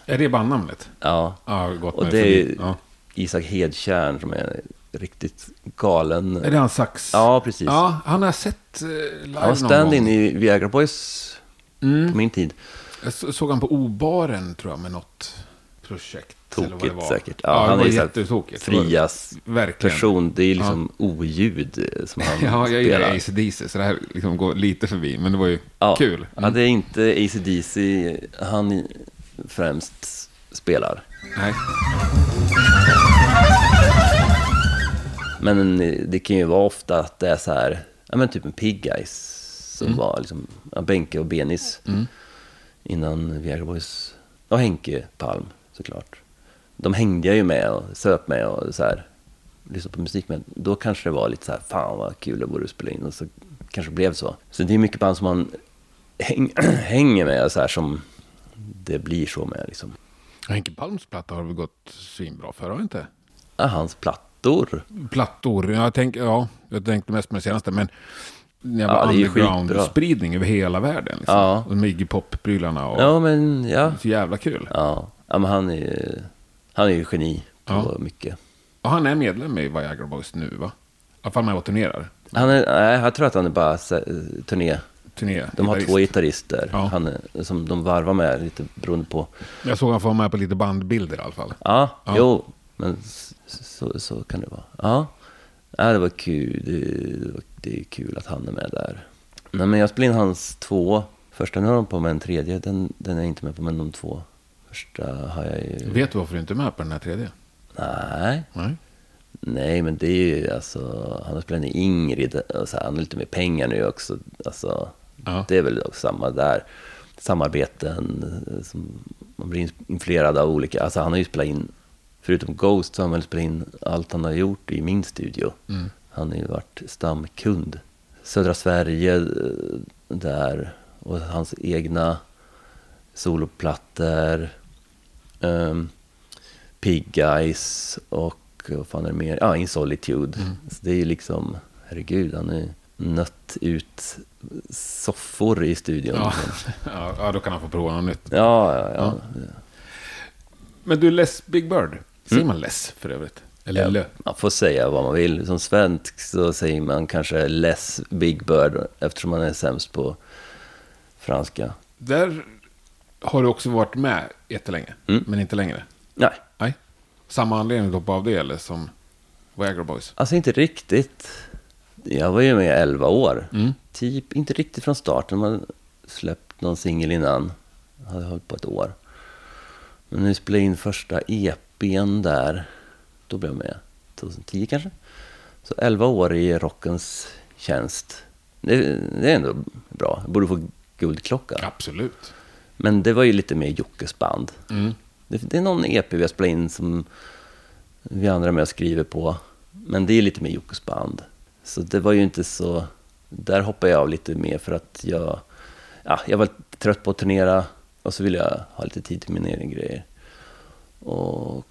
Är det bandnamnet?
Ja,
Ja, gått
Och det är-
Ja.
Isak Hedtjärn som är riktigt galen.
Är det han sax?
Ja, precis.
Ja, han har sett eh, live
Han var
någon
stand-in i Viagra Boys
Mm.
på min tid.
Jag så- såg han på O-baren tror jag med något projekt. eller vad det
Tokigt
var.
säkert.
Ja,
Ja, han är
jättetokigt.
Frias
Verkligen.
person. Det är liksom oljud eh, som han
Ja, jag gillar
spelar.
AC/DC så det här liksom går lite förbi. Men det var ju
Ja.
kul.
Ja, det är inte AC/DC han främst spelar.
Nej.
Men eh, det kan ju vara ofta att det är så här, ja men typ en Pig Guys. Som
Mm.
var liksom, ja, Benke och Benis. Innan Viagra Boys. Och Henke Palm såklart. De hängde jag ju med och söp med och så här. Lyssnade på musik med. Då kanske det var lite så här, fan vad kul det vore att spela in. Och så kanske det blev så. Så det är mycket band som man häng, hänger med så här som det blir så med liksom.
Henke Palms platta har väl gått svinbra för, har inte?
Ja, hans plattor.
Plattor, jag, tänk, ja, jag tänkte mest på den senaste. Men när jag
Ja,
underground-spridning över hela världen. Liksom.
Ja.
Och med Iggy Pop-prylarna. Och
Ja men ja.
Så jävla kul.
Ja, ja men han är ju, han är ju geni på
Ja.
mycket.
Och han är medlem i Viagra Boys nu, va? I alla fall med och turnerar.
Han är, nej, jag tror att han är bara turné.
Turné.
De har
gitarrist.
två gitarrister
Ja.
han som de varvar med lite beroende på.
Jag såg han få med på lite bandbilder i alla fall.
Ja,
Ja.
jo, men så, så kan det vara. Ja, ja det var kul. Det, det, var, det är kul att han är med där. Nej, men jag spelade in hans två första. Nu har de på med en tredje. Den, den är jag inte med på, men de två första har jag ju...
Vet du varför du inte är med på den här tredje?
Nej.
Nej.
Nej, men det är ju alltså, han har spelat in Ingrid, och så här, han har lite mer pengar nu också. Alltså,
Ja.
Det är väl också samma där. Samarbeten, eh, som man blir influerad av olika, alltså han har ju spelat in, förutom Ghost så har han väl spelat in allt han har gjort i min studio.
Mm.
Han har ju varit stamkund. Södra Sverige eh, där, och hans egna soloplattor. Um, Pig Guys och vad fan är det mer? Ja, In Solitude. Så det är ju liksom, herregud, han är nött ut soffor i studion.
Ja.
Ja,
Ja, ja, då kan han få prova något nytt.
ja, ja. ja.
Men du, Les Big Bird. Säger man Les för övrigt? Eller Lö?
Man får säga vad man vill. Som svensk så säger man kanske less Big Bird eftersom man är sämst på franska.
Där har du också varit med jättelänge,
Mm.
men inte längre.
Nej,
Nej. Samma anledning hoppa av det eller som Viagra Boys?
alltså inte riktigt. Jag var ju med i 11 år.
Mm.
Typ inte riktigt från starten. Man släppt någon singel innan. Jag hade hållit på ett år. Men vi spelade in första EPn där, då blev jag med. 2010 kanske. Så 11 år i rockens tjänst. Det, det är ändå bra. Jag borde få guldklocka.
Absolut.
Men det var ju lite mer Jockes band.
Mm.
Det, det är någon EP vi har spelat in som vi andra med och skriver på. Men det är lite mer Jockes band. Så det var ju inte så... Där hoppade jag av lite mer för att jag... Ja, jag var trött på att turnera och så ville jag ha lite tid till mina egna grejer. Och...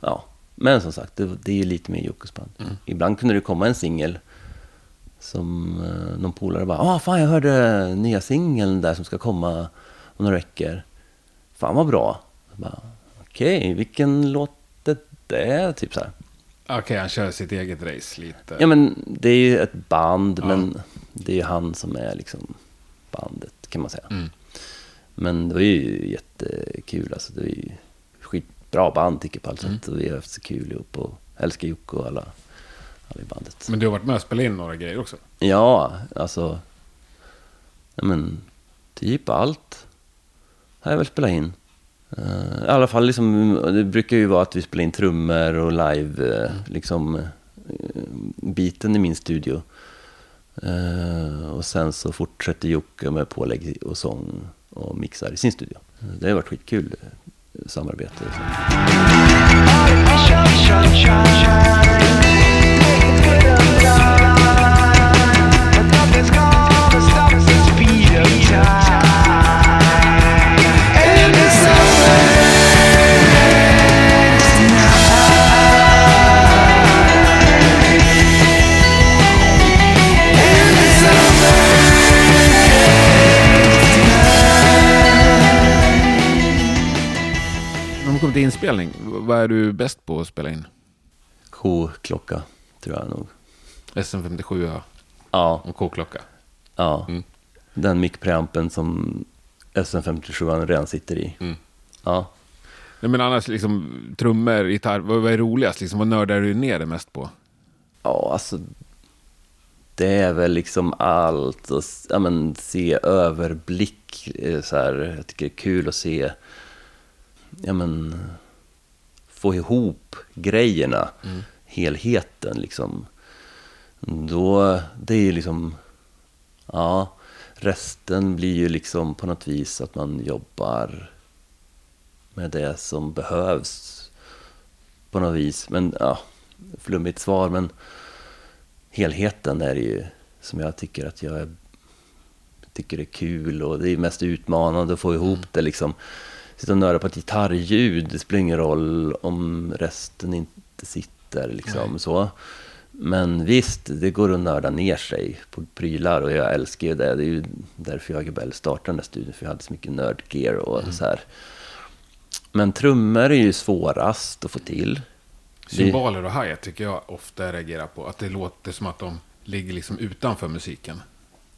Ja, men som sagt, det, det är ju lite mer Jockes band. Ibland kunde det komma en singel som eh, någon polare bara ah, fan jag hörde nya singeln där som ska komma om några veckor. Fan vad bra. Okej, vilken låt är det? Typ så här.
Okej, han kör sitt eget race lite.
Ja men det är ju ett band,
Ja.
men det är ju han som är liksom bandet kan man säga.
Mm.
Men det var ju jättekul alltså. Det är ju skitbra band tycker jag på allt
Mm.
sätt. Och vi har haft så kul ihop och älskar Jocke och alla, alla i bandet.
Men du har varit med och spelat in några grejer också?
Ja, alltså. Ja, men typ allt har jag väl spelat in. Eh, I alla fall, liksom, det brukar ju vara att vi spelar in trummor och live, eh, liksom, eh, biten i min studio. Eh, och sen så fortsätter Jocke med pålägg och sång och mixar i sin studio. Det har varit skitkul samarbete. så.
Inspelning, vad är du bäst på att spela in?
K-klocka, tror jag nog.
SM57 ja.
Ja,
och K-klocka.
ja.
Mm.
Den mickpreampen som SM57 redan sitter i.
Mm.
Ja.
Nej, men annars liksom trummor, gitarr, vad, vad är roligast? Liksom, vad nördar du ner dig mest på?
Ja, alltså. Det är väl liksom allt. Och, ja, men, se överblick. eh, Så här, jag tycker det är kul att se. Ja, men. Få ihop grejerna. Helheten liksom. Då, det är ju liksom. Ja, resten blir ju liksom på något vis att man jobbar med det som behövs på något vis. Men ja, flummigt svar, men helheten är ju som jag tycker att jag är, tycker är kul och det är mest utmanande att få ihop det liksom. Sitta och nörda på ett gitarrljud, det spelar ingen roll om resten inte sitter liksom så. Men visst, det går att nörda ner sig på prylar och jag älskar ju det. Det är ju därför jag och Gabell startade den där studion, för jag hade så mycket nördgear och så här. Men trummor är ju svårast att få till.
Symboler och hi tycker jag ofta reagerar på. Att det låter som att de ligger liksom utanför musiken.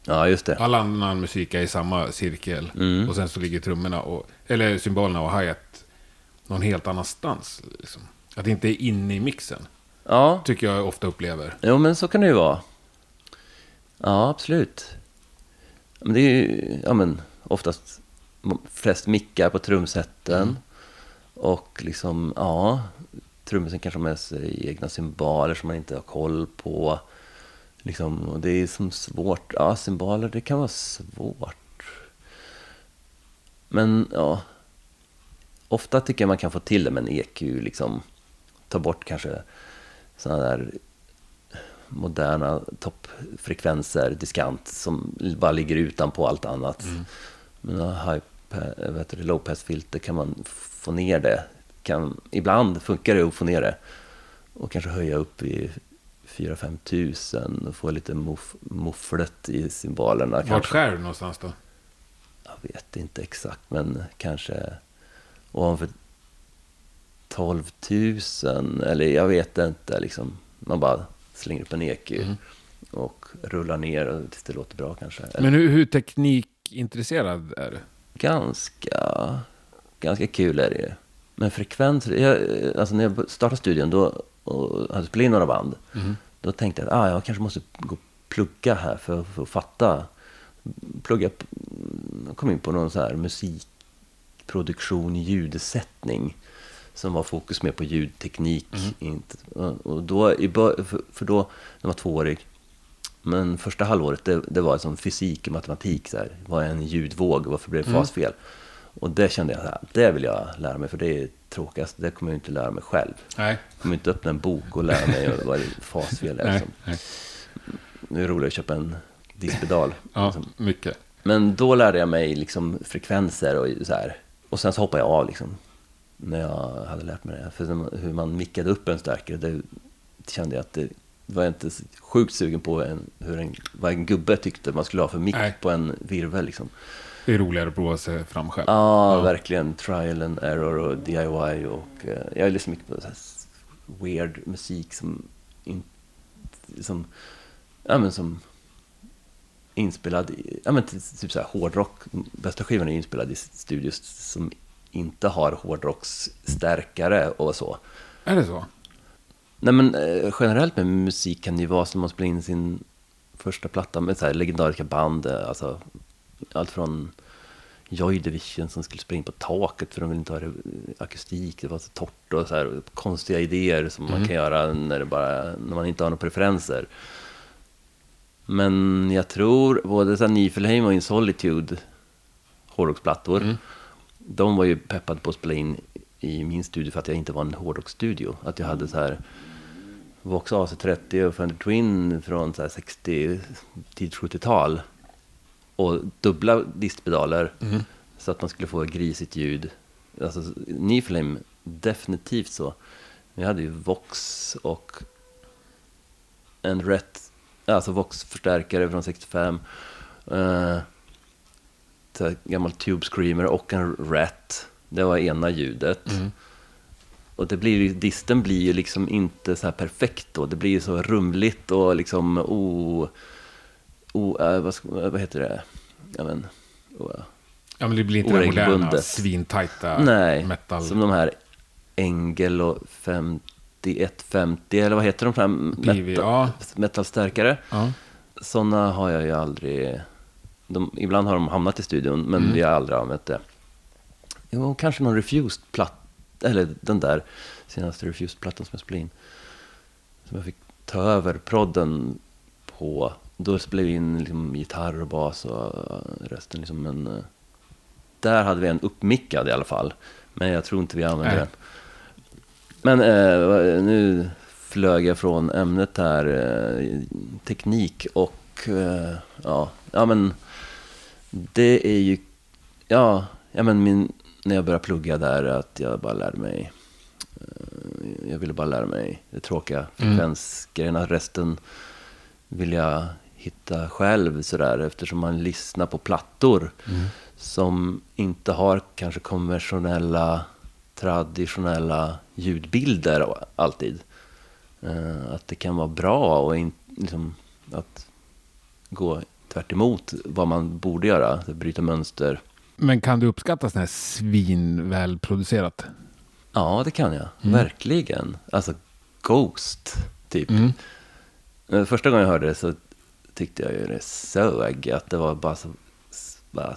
Ja, just det.
All annan musik är i samma cirkel.
Mm.
Och sen så ligger trummorna och, eller symbolerna och hi någon helt annanstans. Liksom. Att det inte är inne i mixen.
Ja,
Tycker jag ofta upplever.
jo men så kan det ju vara. Ja, absolut. Men det är ju, ja men oftast flest mickar på trumsetten. Och liksom, ja, trummisen kanske har med sig egna symboler som man inte har koll på. Liksom, och det är som svårt, ja symboler det kan vara svårt. Men ja, ofta tycker jag man kan få till det med en EQ, liksom ta bort kanske sådana där moderna toppfrekvenser, diskant, som bara ligger utanpå allt annat. Men ja, high, pa- vad heter det, low pass filter kan man få ner det. Kan, ibland funkar det att få ner det. Och kanske höja upp i 4-5 tusen och få lite muff, mufflet i symbolerna.
Vart
kanske.
skär du någonstans då?
Jag vet inte exakt, men kanske ovanför 12 000 eller jag vet inte. Liksom. Man bara slänger upp en EQ och rullar ner och tills det låter bra kanske.
Men hur, hur teknikintresserad är du?
Ganska, ganska kul är det ju. Men frekvens, jag, alltså när jag startade studion då och hade spelat in några band. Då tänkte jag att ah, jag kanske måste gå och plugga här för, för att fatta. Plugga, kom in på någon så här musikproduktion, ljudsättning. Som var fokus mer på ljudteknik. Inte, och då, för, då, när jag var tvåårig, men första halvåret det, det var som fysik och matematik. Så här. Vad är en ljudvåg? Varför blir det fasfel? Och det kände jag, här, det vill jag lära mig för det är tråkigast. Det kommer jag inte lära mig själv.
Nej.
Jag kommer inte öppna en bok och lära mig vad fasfel är. Liksom.
Nej.
Nu är det roligt att köpa en diskpedal.
Ja,
Liksom.
mycket.
Men då lärde jag mig liksom frekvenser och så här. Och sen så hoppade jag av liksom. När jag hade lärt mig det. För hur man mickade upp en stärkare, det kände jag att det var inte sjukt sugen på en, hur en, vad en gubbe tyckte man skulle ha för mick på en virvel liksom.
Det är roligare att prova sig fram själv.
Ja, verkligen. Trial and error och DIY. Och, eh, jag lyssnar mycket på här s- weird musik som, in, som, ja, men som inspelad, ja, men ty- typ så här hårdrock. Bästa skivan är inspelad i studios som inte har hårdrocksstärkare och så.
Är det så?
Nej men eh, generellt med musik kan det ju vara som att spela in sin första platta med så här legendariska band. eh, Alltså, allt från Joy Division som skulle springa på taket för de ville inte ha det akustik, det var så torrt och så här, konstiga idéer som mm. man kan göra när, det bara, när man inte har några preferenser. Men jag tror både så här Nifelheim och In Solitude, hårdrocksplattor, mm. de var ju peppade på att spela in i min studio för att jag inte var en hårdrocksstudio. Att jag hade så här Vox AC30 och Fender Twin från 60-70-tal. Och dubbla distpedaler så att man skulle få grisigt ljud. Alltså, Niflame, definitivt så. Vi hade ju Vox och en Ret, alltså Vox-förstärkare från 65. Uh, gammal Tube Screamer och en Rat. Det var ena ljudet. Och det blir, ju- disten blir ju liksom inte så här perfekt då. Det blir ju så rumligt och liksom o... o äh, vad, heter det? Ja, men, o,
Ja, men det blir inte det moderna, svintajta
nej,
metal.
som de här Engel och 5150 eller vad heter de? här
PV, ja.
metalstärkare?
Ja.
Sådana har jag ju aldrig... De, ibland har de hamnat i studion, men
Mm.
vi har aldrig använt det. Jo, kanske någon Refused-platta, eller den där senaste Refused-plattan som jag spelade in. Som jag fick ta över prodden på. Då spelade vi in liksom gitarr och bas och resten liksom. Men eh, där hade vi en uppmickad i alla fall. Men jag tror inte vi använde
Nej.
den. Men eh, nu flög jag från ämnet här, eh, teknik och eh, ja, ja men det är ju, ja, ja men min, när jag började plugga där att jag bara lärde mig, eh, jag ville bara lära mig det tråkiga frekvensgrejerna, resten vill jag hitta själv sådär eftersom man lyssnar på plattor som inte har kanske konventionella traditionella ljudbilder alltid. Eh, att det kan vara bra och in, liksom, att gå tvärt emot vad man borde göra, bryta mönster.
Men kan du uppskatta sån här svinvälproducerat?
Ja, det kan jag.
Mm.
Verkligen. Alltså, Ghost, typ. Eh, Första gången jag hörde det så tyckte jag ju det sög. Att det var bara så... Bara,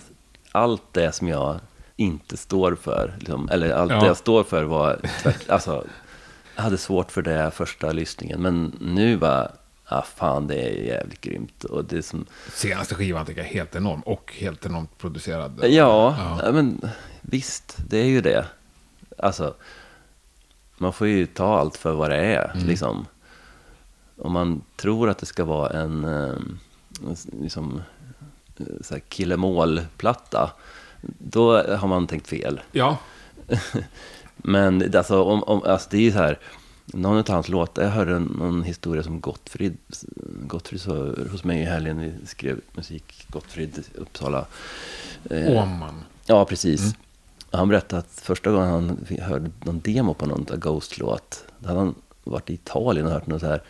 allt det som jag inte står för, liksom, eller allt
Ja.
det jag står för var tvärt, alltså, jag hade svårt för det första lyssningen. Men nu bara, ah, fan det är jävligt grymt. Och det som,
Senaste skivan tycker jag är helt enorm och helt enormt producerad.
Ja,
Ja.
men visst, det är ju det. Alltså, man får ju ta allt för vad det är, liksom. Om man tror att det ska vara en, eh, liksom, eh, killemål-platta, då har man tänkt fel.
Ja,
Men alltså, om, om, alltså det är ju så här, någon av hans låtar, jag hörde någon historia som Gottfrid, Gottfrid så hos mig i helgen, vi skrev musik, Gottfrid Uppsala. Eh,
Åman.
Ja, precis. Han berättade att första gången han hörde någon demo på någon Ghost-låt, då hade han varit i Italien och hört någon så här eh,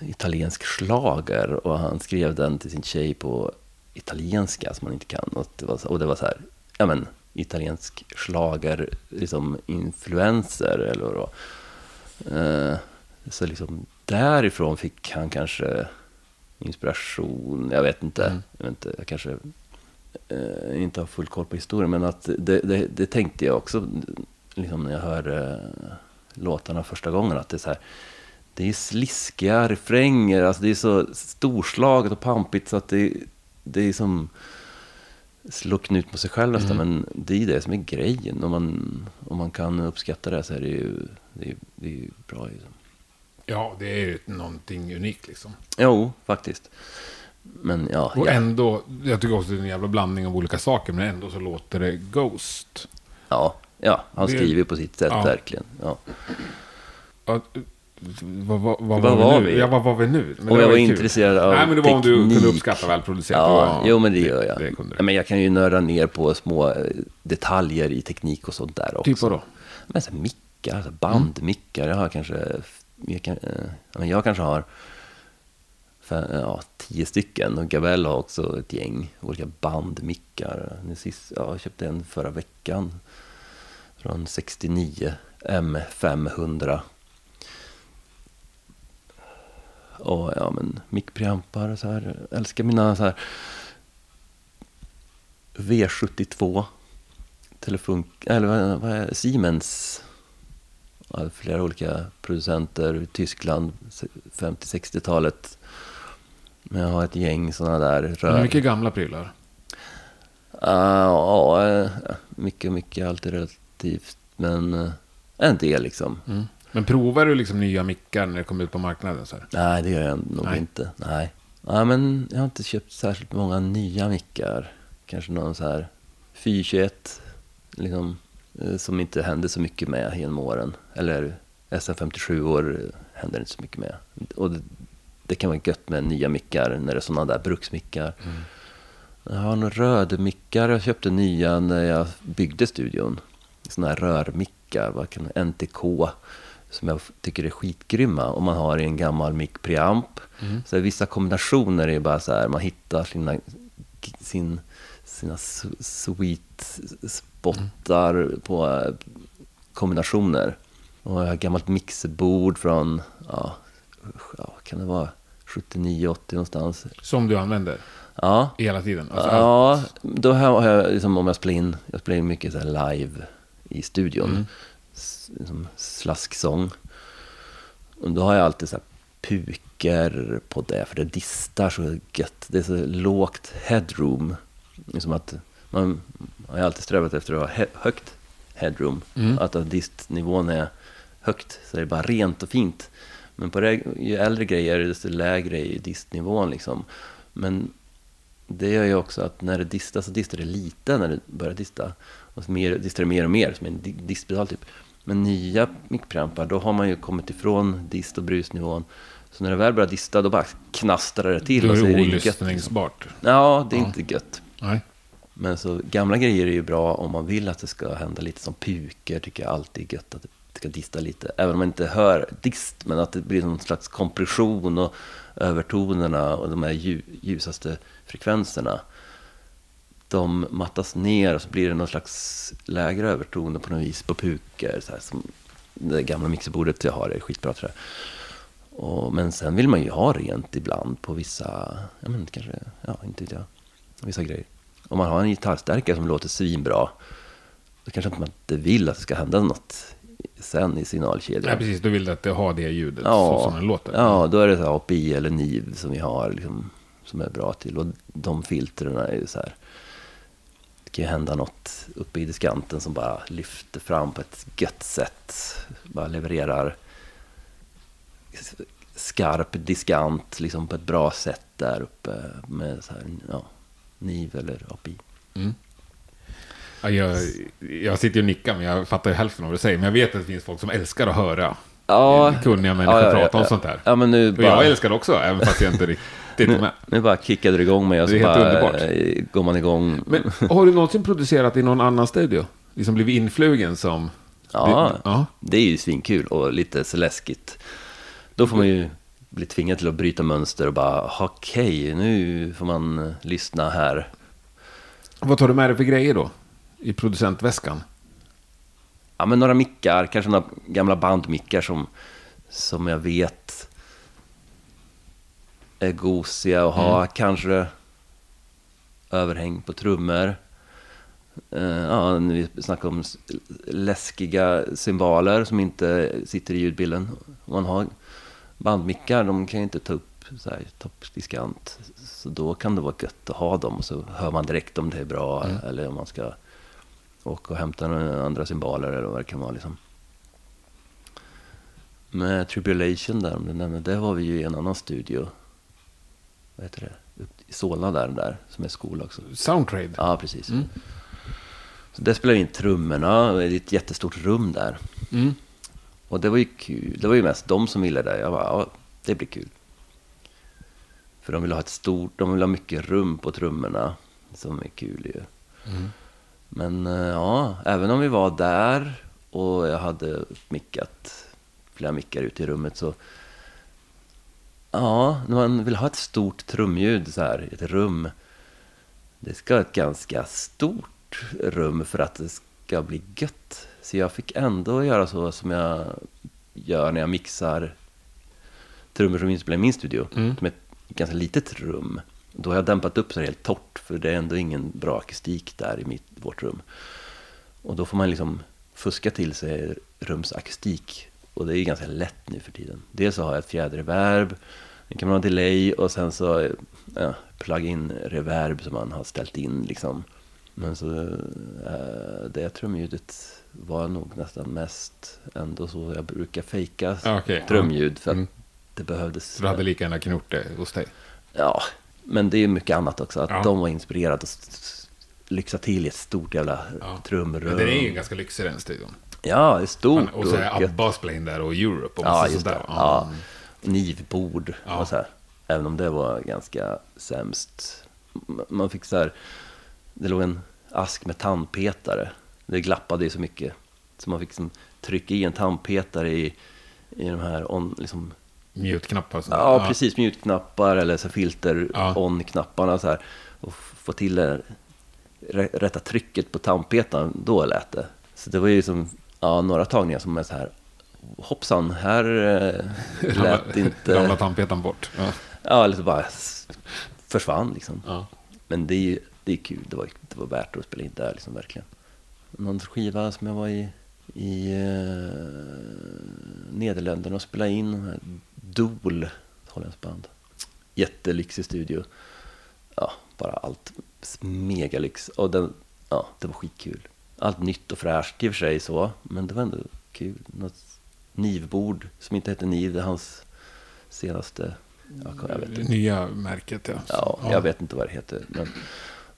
italiensk schlager och han skrev den till sin tjej på italienska som han inte kan. Och det var så, och det var så här, ja men, italiensk schlager, liksom influenser eller vad. Eh, Så liksom därifrån fick han kanske inspiration, jag vet inte. Jag, vet inte, jag kanske eh, inte har full koll på historien, men att det, det, det tänkte jag också liksom när jag hörde eh, låtarna första gången, att det är så här, det är sliskiga refränger, alltså det är så storslaget och pampigt så att det, det är som slå knut på sig själv nästan, men det är det som är grejen. Om man, om man kan uppskatta det så är det ju, det är, det är ju bra. Liksom.
Ja, det är ju någonting unikt liksom.
Jo, faktiskt. Men ja,
Och
ja,
ändå, jag tycker också det är en jävla blandning av olika saker, men ändå så låter det Ghost.
ja, ja han
Det-
skriver på sitt sätt
Ja.
verkligen. Ja.
Ja, vad, vad, vad,
var
nu?
vi?
Ja, vad var vi nu? Men det
jag
var
var intresserad av
Nej, men det var om du kunde
teknik.
uppskatta välproducerat.
Ja,
Det var-
jo men det gör jag.
Det
Ja, men jag kan ju nörda ner på små eh, detaljer i teknik och sånt där också.
Typ vadå?
Men så mickar, så bandmickar. Jag har kanske, jag, kan, eh, ja, jag kanske har fem, ja, tio stycken. Och Gabell har också ett gäng olika bandmickar. Nu sist, ja, jag köpte en förra veckan. Från 69 M500. Och ja, men mickpreampar och så här. Jag älskar mina så här V72 Telefunk, eller vad, är det? Siemens. Ja, flera olika producenter i Tyskland, 50-60-talet. Men jag har ett gäng sådana där
Men
rör.
mycket gamla prylar.
Ah, ja, eh, mycket, mycket, allt är relativt. Men eh, en del liksom.
Mm. Men provar du liksom nya mickar när det kommer ut på marknaden? Så här?
Nej, det gör jag nog
Nej.
inte. Nej. Ja, men jag har inte köpt särskilt många nya mickar. Kanske någon så här 421, liksom, eh, som inte hände så mycket med genom åren. Eller SM57 år eh, händer inte så mycket med. Och det, det kan vara gött med nya mickar när det är sådana där bruksmickar. Jag har några rödmickar. Jag köpte nya när jag byggde studion. Sådana här rörmickar mickar, vad kan NTK, som jag tycker är skitgrymma. Om man har i en gammal mic preamp. Så är vissa kombinationer är bara så här, man hittar sina, sin, sina sweet spottar på eh, kombinationer. Och jag har ett gammalt mixerbord från, ja, ja, kan det vara 79-80 någonstans.
Som du använder
Ja,
hela tiden. Alltså,
Ja, då har jag, liksom, om jag spelar in, jag spelar in mycket så live i studion.
Mm.
Liksom slasksång. Och då har jag alltid så här puker på det, för det distar så gött. Det är så lågt headroom. Liksom att man har alltid strävat efter att ha he- högt headroom.
Mm.
Att, att distnivån är högt, så det är bara rent och fint. Men på det, ju äldre grejer, desto lägre är ju distnivån liksom. Men det gör ju också att när det distar så distar det lite när det börjar dista. Och så mer, distar det mer och mer, som en di- distpedal typ. Men nya mickpreampar, då har man ju kommit ifrån dist och brusnivån. Så när det väl börjar dista, då bara knastrar det till.
Då
och
är det
gött, liksom.
olyssningsbart.
Ja, det är
Ja.
inte gött.
Nej.
Men så gamla grejer är ju bra om man vill att det ska hända lite som puker, tycker jag alltid är gött att det ska dista lite. Även om man inte hör dist, men att det blir någon slags kompression och övertonerna och de här lju- ljusaste frekvenserna. De mattas ner och så blir det någon slags lägre övertoner på något vis på puker. Så här, som det gamla mixerbordet jag har är skitbra tror jag. Och, men sen vill man ju ha rent ibland på vissa, ja men kanske, ja inte vet jag, vissa grejer. Om man har en gitarrstärkare som låter svinbra, då kanske man inte vill att det ska hända något sen i signalkedjan.
Nej, precis. Du vill att det har det ljudet så
Ja,
som den låter.
ja, då är det så här API eller NIV som vi har liksom, som är bra till. Och de filtren är ju så här. Kan ju hända något uppe i diskanten som bara lyfter fram på ett gött sätt. Bara levererar skarp diskant liksom på ett bra sätt där uppe med så här, ja, NIV eller API.
Ja, jag, jag sitter och nickar, men jag fattar ju hälften av vad du säger. Men jag vet att det finns folk som älskar att höra
Ja,
kunniga människor
ja, ja,
prata om sånt här.
Ja, men nu
Och
bara...
jag älskar det också, även fast jag inte riktigt är
Nu,
med.
nu bara kickade du igång mig och så bara
underbart.
eh, går man igång.
Men har du någonsin producerat i någon annan studio? Liksom blivit influgen som...
Ja,
ja.
det är ju svinkul och lite så läskigt. Då får man ju bli tvingad till att bryta mönster och bara, okej, nu får man eh, lyssna här.
Vad tar du med dig för grejer då? I producentväskan?
Ja, men några mickar, kanske några gamla bandmickar som, som jag vet är gosiga att ha. Kanske överhäng på trummor. Eh, ja, vi snackar om läskiga cymbaler som inte sitter i ljudbilden. Man har bandmickar, de kan ju inte ta upp så här toppdiskant. Så då kan det vara gött att ha dem. Så hör man direkt om det är bra eller om man ska åka och hämta några andra cymbaler eller vad det kan vara. Liksom. Med Tribulation där, om du nämner, det var vi ju i en annan studio. Vad heter det? Upp I Solna där, där som är skola också.
Soundtrade?
Ja, precis.
Mm.
Så där spelade vi in trummorna, det är ett jättestort rum där.
Mm.
Och det var ju kul. Det var ju mest de som ville det. Jag bara, ja, det blir kul. För de vill ha ett stort, de vill ha mycket rum på trummorna. Som är kul ju.
Mm.
Men eh, ja, även om vi var där och jag hade mickat flera mickar ute i rummet så... Ja, när man vill ha ett stort trumljud så här, ett rum. Det ska vara ett ganska stort rum för att det ska bli gött. Så jag fick ändå göra så som jag gör när jag mixar trummor som inspelar i min studio.
Mm.
Som ett ganska litet rum. Då har jag dämpat upp så det är helt torrt, för det är ändå ingen bra akustik där i mitt, vårt rum. Och då får man liksom fuska till sig rumsakustik. Och det är ganska lätt nu för tiden. Dels så har jag ett fjäderreverb, en kan man ha delay och sen så ja, plug-in reverb som man har ställt in liksom. Men så eh, det trumljudet var nog nästan mest ändå så jag brukar fejka
Ja, okej, ja.
trumljud för att
Mm.
det behövdes.
Så du hade lika gärna knort det hos dig?
Ja, men det är mycket annat också. Att
Ja.
de var inspirerade s- lyxa till i ett stort jävla
Ja.
trumrum.
Men den är ju ganska lyxig den studion.
Ja, det är stort.
Och så är. Abba spelade in där och Europe och
Ja,
massa
det.
där.
Ja. Nivbord
Ja.
och så här. Även om det var ganska sämst. Man fick så här, det låg en ask med tandpetare. Det glappade ju så mycket. Så man fick liksom trycka i en tandpetare i, i de här on, liksom,
Mute-knappar. och sånt.
Ja, precis. Mute-knappar eller så filter
Ja.
on-knapparna så här. Och få till det rä- rätta trycket på tandpetaren, då lät det. Så det var ju som ja, några tagningar som är så här. Hoppsan, här eh, lät
Ramla-
inte...
Ramlar tandpetaren bort. Ja.
Ja, eller så bara försvann liksom.
Ja.
Men det är ju det är kul. Det var, det var värt att spela in där liksom, verkligen. Någon skiva som jag var i, i eh, Nederländerna och spelade in. de här Dool, holländskt band. Jättelyxig studio. Ja, bara allt megalyx. Och den, ja, det var skitkul. Allt nytt och fräscht i och för sig så, men det var ändå kul. Något nivbord som inte hette Niv, det är hans senaste... Jag, vet inte.
Nya märket, ja.
Ja, jag vet inte vad det heter. Men,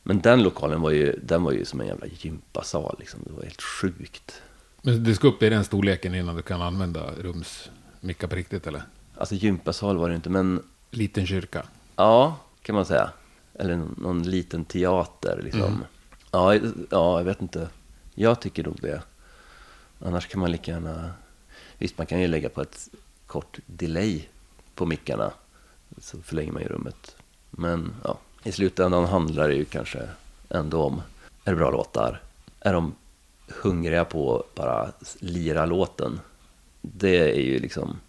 men den lokalen var ju, den var ju som en jävla gympasal. Liksom. Det var helt sjukt.
Men du ska upp i den storleken innan du kan använda rumsmickar på riktigt, eller?
Alltså gympasal var det inte, men
Liten kyrka.
ja, kan man säga. Eller någon, någon liten teater liksom. Ja, ja, jag vet inte. Jag tycker nog det. Annars kan man lika gärna... Visst, man kan ju lägga på ett kort delay på mickarna. Så förlänger man ju rummet. Men ja, i slutändan handlar det ju kanske ändå om, är det bra låtar? Är de hungriga på att bara lira låten? Det är ju liksom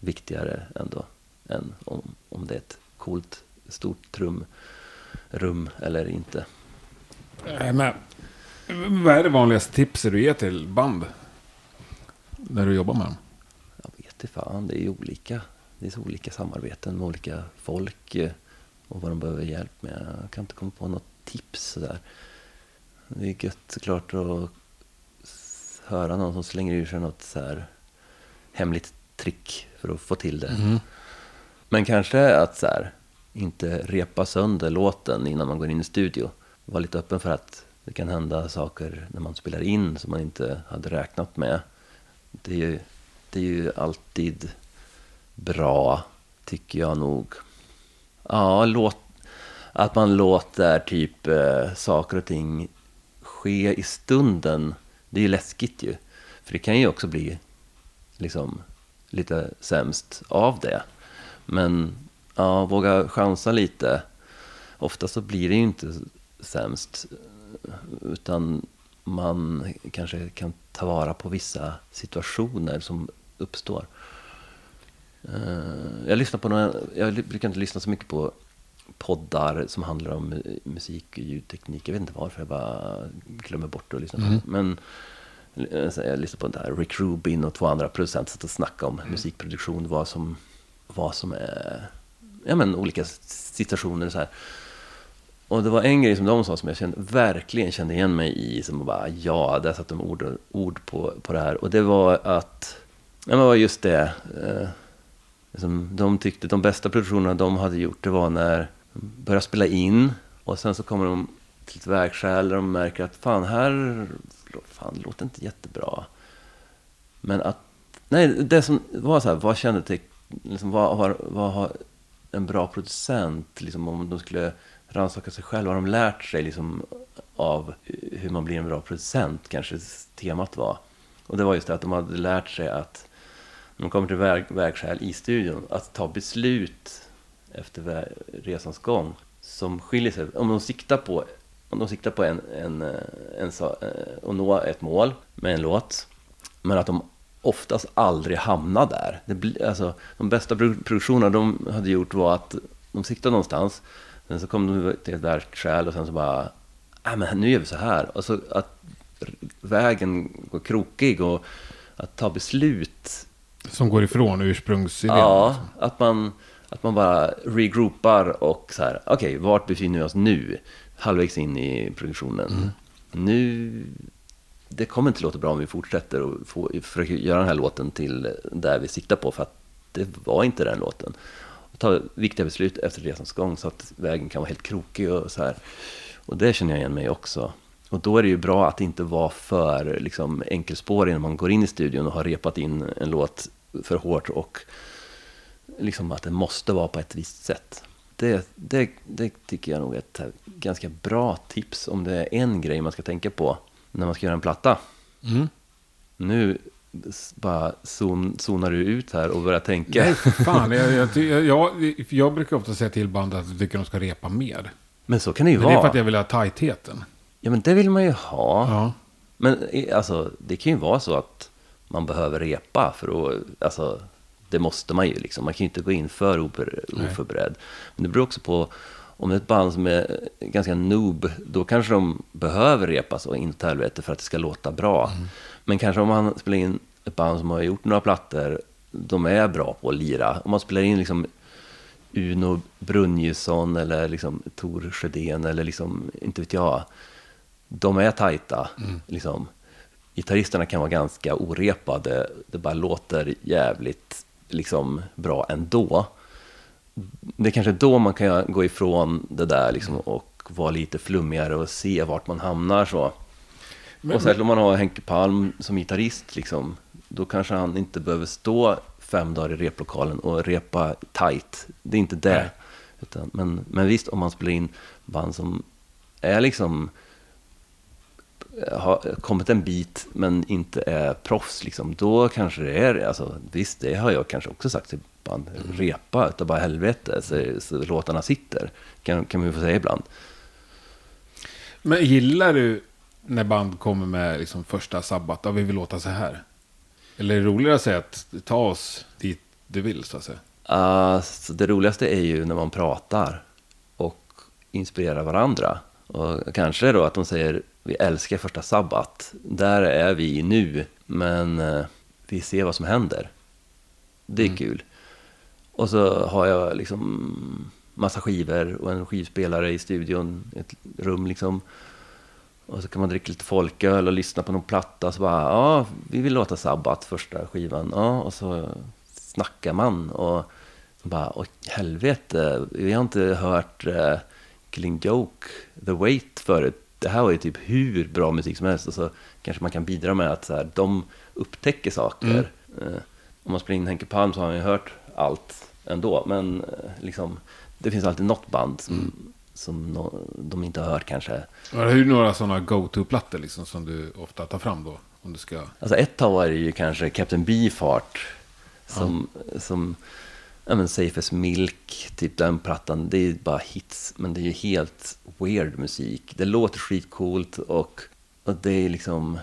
viktigare ändå än om, om det är ett coolt, stort trumrum eller inte.
Äh, Men, vad är det vanligaste tipset du ger till band? När du jobbar med dem?
Jag vet inte fan, det är ju olika. Det är så olika samarbeten med olika folk eh, och vad de behöver hjälp med. Jag kan inte komma på något tips sådär. Det är gött såklart att höra någon som slänger ur sig något så här hemligt trick för att få till det. Men kanske att så här, inte repa sönder låten innan man går in i studio. Var lite öppen för att det kan hända saker när man spelar in som man inte hade räknat med. Det är ju, det är ju alltid bra, tycker jag nog. Ja, låt, att man låter typ eh, saker och ting ske i stunden. Det är ju läskigt ju. För det kan ju också bli liksom lite sämst av det. Men ja, våga chansa lite. Ofta så blir det ju inte sämst. Eh, utan man kanske kan ta vara på vissa situationer som uppstår. Eh, Jag lyssnar på några, jag brukar inte lyssna så mycket på poddar som handlar om mu- musik och ljudteknik. Jag vet inte varför, jag bara glömmer bort att lyssna på det. Men eh, så jag lyssnar på där Rick Rubin och två andra producenter satt och snackade om musikproduktion, vad som, vad som är, ja men olika situationer och så här. Och det var en grej som de sa som jag kände, verkligen kände igen mig i, som bara ja, där satt de ord, ord på, på det här. Och det var att, ja men det var just det, eh, liksom, de tyckte de bästa produktionerna de hade gjort, det var när de började spela in och sen så kommer de till ett vägskäl där de märker att fan här, fan det låter inte jättebra. Men att, nej det som var så här, vad kände liksom, vad, har, vad har en bra producent, liksom om de skulle rannsaka sig själv, vad har de lärt sig liksom av hur man blir en bra producent, kanske temat var. Och det var just det att de hade lärt sig att när de kommer till väg, vägskäl i studion, att ta beslut efter resans gång som skiljer sig. Om de siktar på, om de siktar på en, en, en, eh, att nå ett mål med en låt, men att de oftast aldrig hamnar där. Det alltså, de bästa produktionerna de hade gjort var att de siktade någonstans, sen så kom de till ett vägskäl och sen så bara, nej men nu gör vi så här. Och så att vägen går krokig och att ta beslut
Som går ifrån ursprungsidén.
Ja,
liksom.
att man, att man bara regroupar och så här, okej, vart befinner vi oss nu? Halvvägs in i produktionen. Nu, det kommer inte låta bra om vi fortsätter och försöker göra den här låten till där vi siktar på, för att det var inte den låten. Ta viktiga beslut efter resans gång så att vägen kan vara helt krokig och så här. Och det känner jag igen mig också. Och då är det ju bra att inte vara för liksom, enkelspårig när man går in i studion och har repat in en låt för hårt och liksom att det måste vara på ett visst sätt. Det, det, det tycker jag nog är ett ganska bra tips om det är en grej man ska tänka på när man ska göra en platta.
Mm.
Nu bara zon, zonar du ut här och börjar tänka.
Nej, fan. Jag, jag, jag, jag, brukar ofta säga till band att jag tycker de ska repa mer.
Men så kan det ju
Men det är
vara.
för att jag vill ha tajtheten.
Ja, men det vill man ju ha.
Ja.
Men alltså, det kan ju vara så att man behöver repa för att, alltså, det måste man ju liksom. Man kan ju inte gå in för
Nej.
oförberedd. Men det beror också på, om det är ett band som är ganska noob, då kanske de behöver repa så in åt helvete för att det ska låta bra. Men kanske om man spelar in ett band som har gjort några plattor, de är bra på att lira. Om man spelar in liksom Uno Brunjesson eller liksom Tor Sjödén eller liksom, inte vet jag. De är tajta. Liksom. Gitarristerna kan vara ganska orepade. Det bara låter jävligt liksom, bra ändå. Det är kanske då man kan gå ifrån det där liksom, och vara lite flummigare och se vart man hamnar. så. Och särskilt om man har Henke Palm som gitarrist, liksom, då kanske han inte behöver stå fem dagar i replokalen och repa tight. Det är inte det. Utan, men, men visst, om man spelar in band som är liksom har kommit en bit men inte är proffs, liksom, då kanske det är, alltså, visst det har jag kanske också sagt till band, repa utav bara helvete så, så låtarna sitter, kan, kan man ju få säga ibland.
Men gillar du när band kommer med liksom första sabbat? Ja, vi vill låta så här. Eller är det roligare att säga att ta oss dit du vill, så att säga?
Uh, så det roligaste är ju när man pratar och inspirerar varandra. Och kanske då att de säger vi älskar första sabbat. Där är vi nu, men eh, vi ser vad som händer. Det är kul. Och så har jag liksom massa skivor och en skivspelare i studion, ett rum liksom. Och så kan man dricka lite folköl och lyssna på någon platta. Så bara, ja, vi vill låta Sabbat första skivan. Ja, och så snackar man och så bara, åh helvete, vi har inte hört uh, Killing Joke, The Wait förut. Det här var ju typ hur bra musik som helst. Och så kanske man kan bidra med att så här, de upptäcker saker. Eh, om man spelar in Henke Palm så har man ju hört allt ändå. Men eh, liksom, det finns alltid något band som, som no, de inte har hört kanske.
Har du några sådana go-to-plattor liksom, som du ofta tar fram då? Om du ska...
Alltså ett tag var det ju kanske Captain Beefheart som, som ja, men Safe as Milk, typ den plattan. Det är ju bara hits, men det är ju helt weird musik. Det låter skitcoolt och, och det är liksom...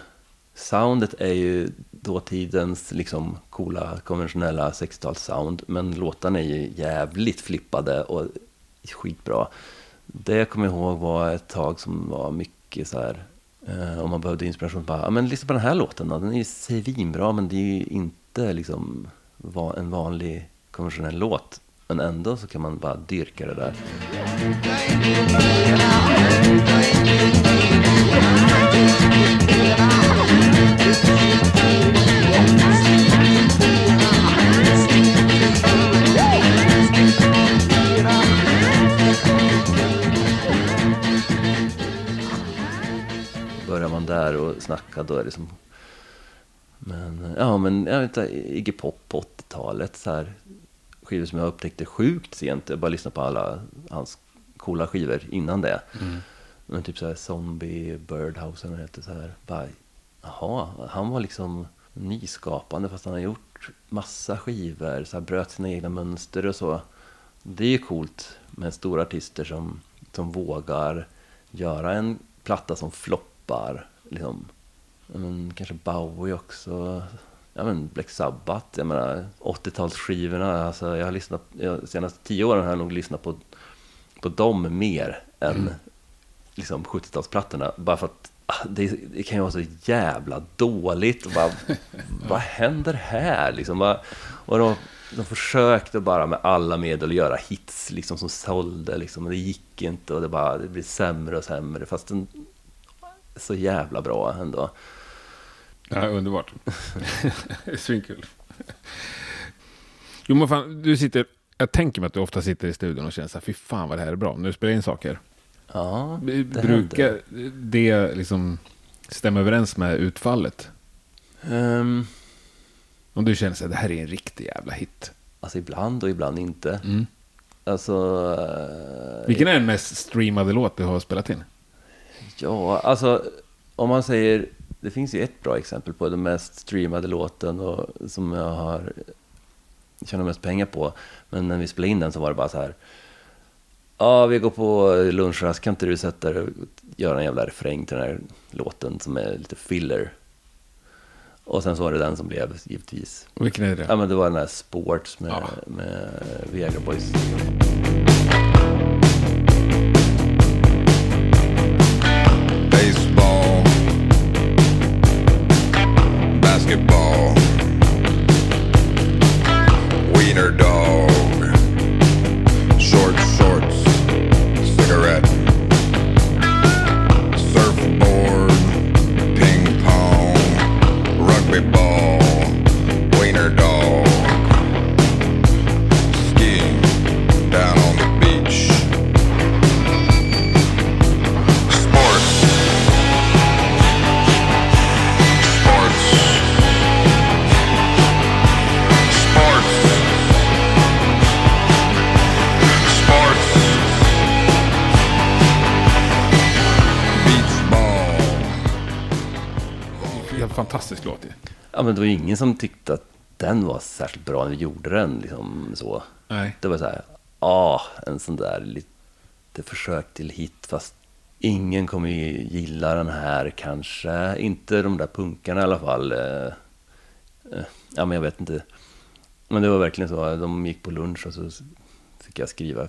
Soundet är ju dåtidens liksom coola konventionella 60-talssound, men låtarna är ju jävligt flippade och skitbra. Det jag kommer ihåg var ett tag som var mycket så här, eh, om man behövde inspiration, bara, ja men lyssna på den här låten då, den är ju svinbra, men det är ju inte liksom va- en vanlig konventionell låt. Men ändå så kan man bara dyrka det där. Mm. Man där och snacka då är det som... Men, ja men jag vet inte, Iggy Pop på 80-talet så här skivor som jag upptäckte sjukt sent. Jag bara lyssnade på alla hans coola skivor innan det. Men typ så här Zombie, Birdhouse eller heter så här. Bara, jaha, han var liksom nyskapande fast han har gjort massa skivor, så här bröt sina egna mönster och så. Det är ju coolt med stora artister som, som vågar göra en platta som floppar. Liksom. Men, kanske Bowie också. Ja, men Black Sabbath, jag menar 80-talsskivorna. Alltså, jag har lyssnat, jag, senaste tio åren har jag nog lyssnat på, på dem mer än liksom 70-talsplattorna. Bara för att ah, det, det kan ju vara så jävla dåligt. Och bara, vad händer här? Liksom, bara, och de, de försökte bara med alla medel att göra hits liksom, som sålde. Liksom, och det gick inte och det, bara, det blir sämre och sämre. Fast den så jävla bra ändå.
Ja, underbart. Svinkul. Jo, men fan, du sitter... Jag tänker mig att du ofta sitter i studion och känner så här, fy fan vad det här är bra. Du spelar in saker.
Ja, det
Brukar
händer.
det liksom stämma överens med utfallet?
Ehm,
Om du känner så här, det här är en riktig jävla hit.
alltså ibland och ibland inte.
Mm.
Alltså... eh,
Vilken är den mest streamade låt du har spelat in?
Ja, alltså om man säger det finns ju ett bra exempel på den mest streamade låten och som jag har tjänat mest pengar på. Men när vi spelade in den så var det bara så här. Ja, vi går på lunchrast, kan inte du sätta dig och göra en jävla refräng till den här låten som är lite filler? Och sen så var det den som blev givetvis.
Vilken är det?
Ja men det var den här Sports med,
Ja.
med Viagra Boys. Var ju ingen som tyckte att den var särskilt bra när vi gjorde den liksom så.
Nej.
Det var så här, ja, en sån där lite försök till hit fast ingen kommer ju gilla den här kanske. Inte de där punkarna i alla fall. Eh, eh, Ja, men jag vet inte. Men det var verkligen så, de gick på lunch och så fick jag skriva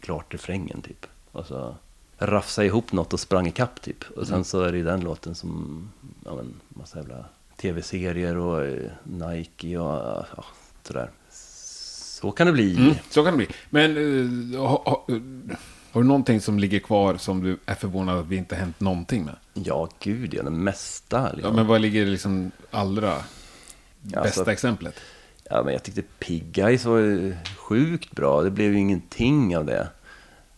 klart refrängen typ. Och så rafsa ihop något och sprang ikapp typ. Och sen så är det ju den låten som, ja men, massa jävla tv-serier och eh, Nike och ja, sådär. Så kan det bli.
Mm, så kan det bli. Men uh, ha, ha, har du någonting som ligger kvar som du är förvånad att vi inte hänt någonting med?
Ja, gud ja, det mesta.
Ja,
Liksom.
men vad ligger liksom allra bästa
Alltså-
exemplet?
Ja, men jag tyckte Pig Eyes var ju sjukt bra. Det blev ju ingenting av det.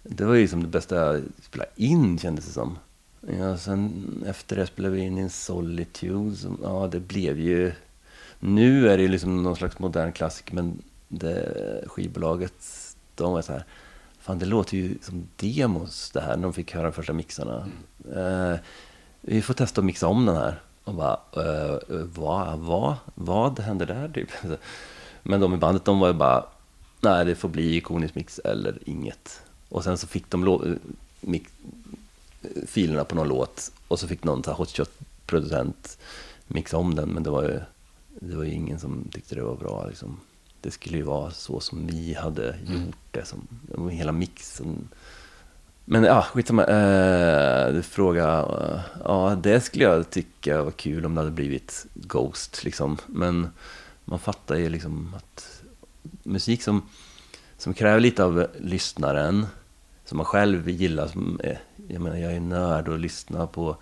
Det var ju som det bästa jag spelade in kändes det som. Ja, sen efter det spelade vi in in Solitude. Som, ja, det blev ju... Nu är det ju liksom någon slags modern klassiker, men det, skivbolaget, de var så här... Fan, det låter ju som demos det här, när de fick höra de första mixarna. Eh, vi får testa att mixa om den här. Och bara, eh, vad, vad, vad hände där typ? Men de i bandet, de var ju bara, nej det får bli ikonisk mix eller inget. Och sen så fick de lå- mix, filerna på någon låt och så fick någon så här hotshot-producent mixa om den, men det var ju, det var ju ingen som tyckte det var bra liksom. Det skulle ju vara så som vi hade gjort det, som hela mixen. Men ja, skitsamma. Eh, du frågar, eh, ja det skulle jag tycka var kul om det hade blivit Ghost liksom. Men man fattar ju liksom att musik som, som kräver lite av lyssnaren, som man själv gillar, som är, jag menar jag är nörd och lyssnar på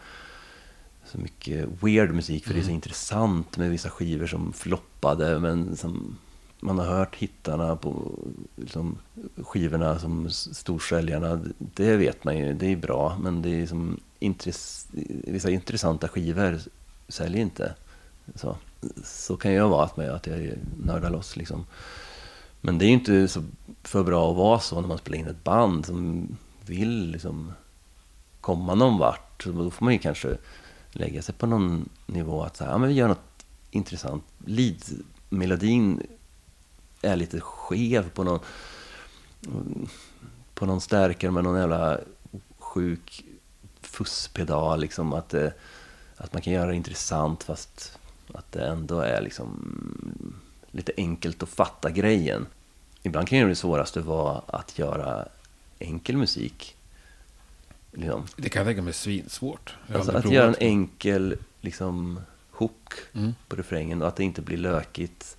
så mycket weird musik för det är så intressant med vissa skivor som floppade men som man har hört hittarna på liksom, skivorna som storsäljarna. Det vet man ju, det är bra men det är som intress vissa intressanta skivor säljer inte. Så, så kan jag vara att, med, att jag nördar loss liksom. Men det är ju inte så för bra att vara så när man spelar in ett band som vill liksom komma någon vart. Så Då får man ju kanske lägga sig på någon nivå att så här, ja, men vi gör något intressant. Lead-melodin är lite skev på någon, på någon stärkare med någon jävla sjuk fusspedal. Liksom, att, det, att man kan göra det intressant fast att det ändå är liksom lite enkelt att fatta grejen. Ibland kan ju det svåraste vara att göra enkel musik. Liksom.
Det kan jag tänka mig svinsvårt.
Alltså att göra en enkel liksom, hook
Mm.
på refrängen och att det inte blir lökigt.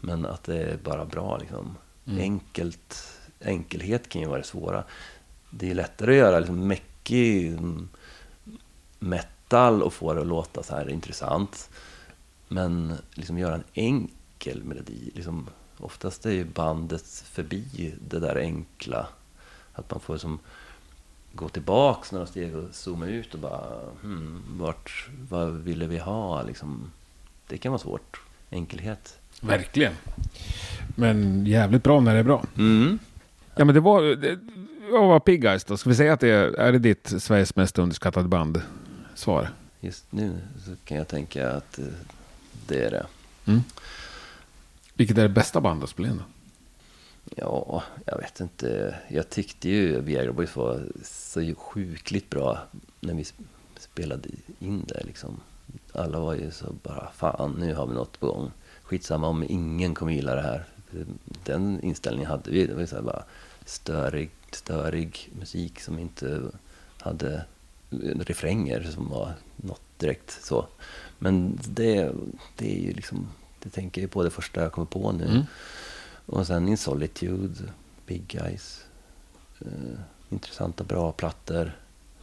Men att det är bara bra. Liksom.
Mm.
Enkelt, enkelhet kan ju vara det svåra. Det är lättare att göra liksom, mäckig mm, metal och få det att låta så här intressant. Men liksom göra en enkel melodi. Liksom, oftast är ju bandet förbi det där enkla. Att man får som gå tillbaks några steg och zooma ut och bara hmm, vart, vad ville vi ha liksom. Det kan vara svårt. Enkelhet.
Verkligen. Men jävligt bra när det är bra.
Mm.
Ja, men det var... Det, vad var Pig Eyes då? Ska vi säga att det är, är det ditt Sveriges mest underskattade band? Svar.
just nu så kan jag tänka att eh, det är det.
Vilket är det bästa bandet att spela in då?
Ja, jag vet inte. Jag tyckte ju Viagra Boys var så sjukligt bra när vi spelade in det. Liksom. Alla var ju så bara, fan nu har vi något på gång. Skitsamma om ingen kommer gilla det här. Den inställningen hade vi. Det var ju så här bara störig, störig musik som inte hade refränger som var något direkt så. Men det, det är ju liksom, det tänker jag på det första jag kommer på nu.
Mm.
Och sen In Solitude, Big Guys. Eh, intressanta, bra plattor.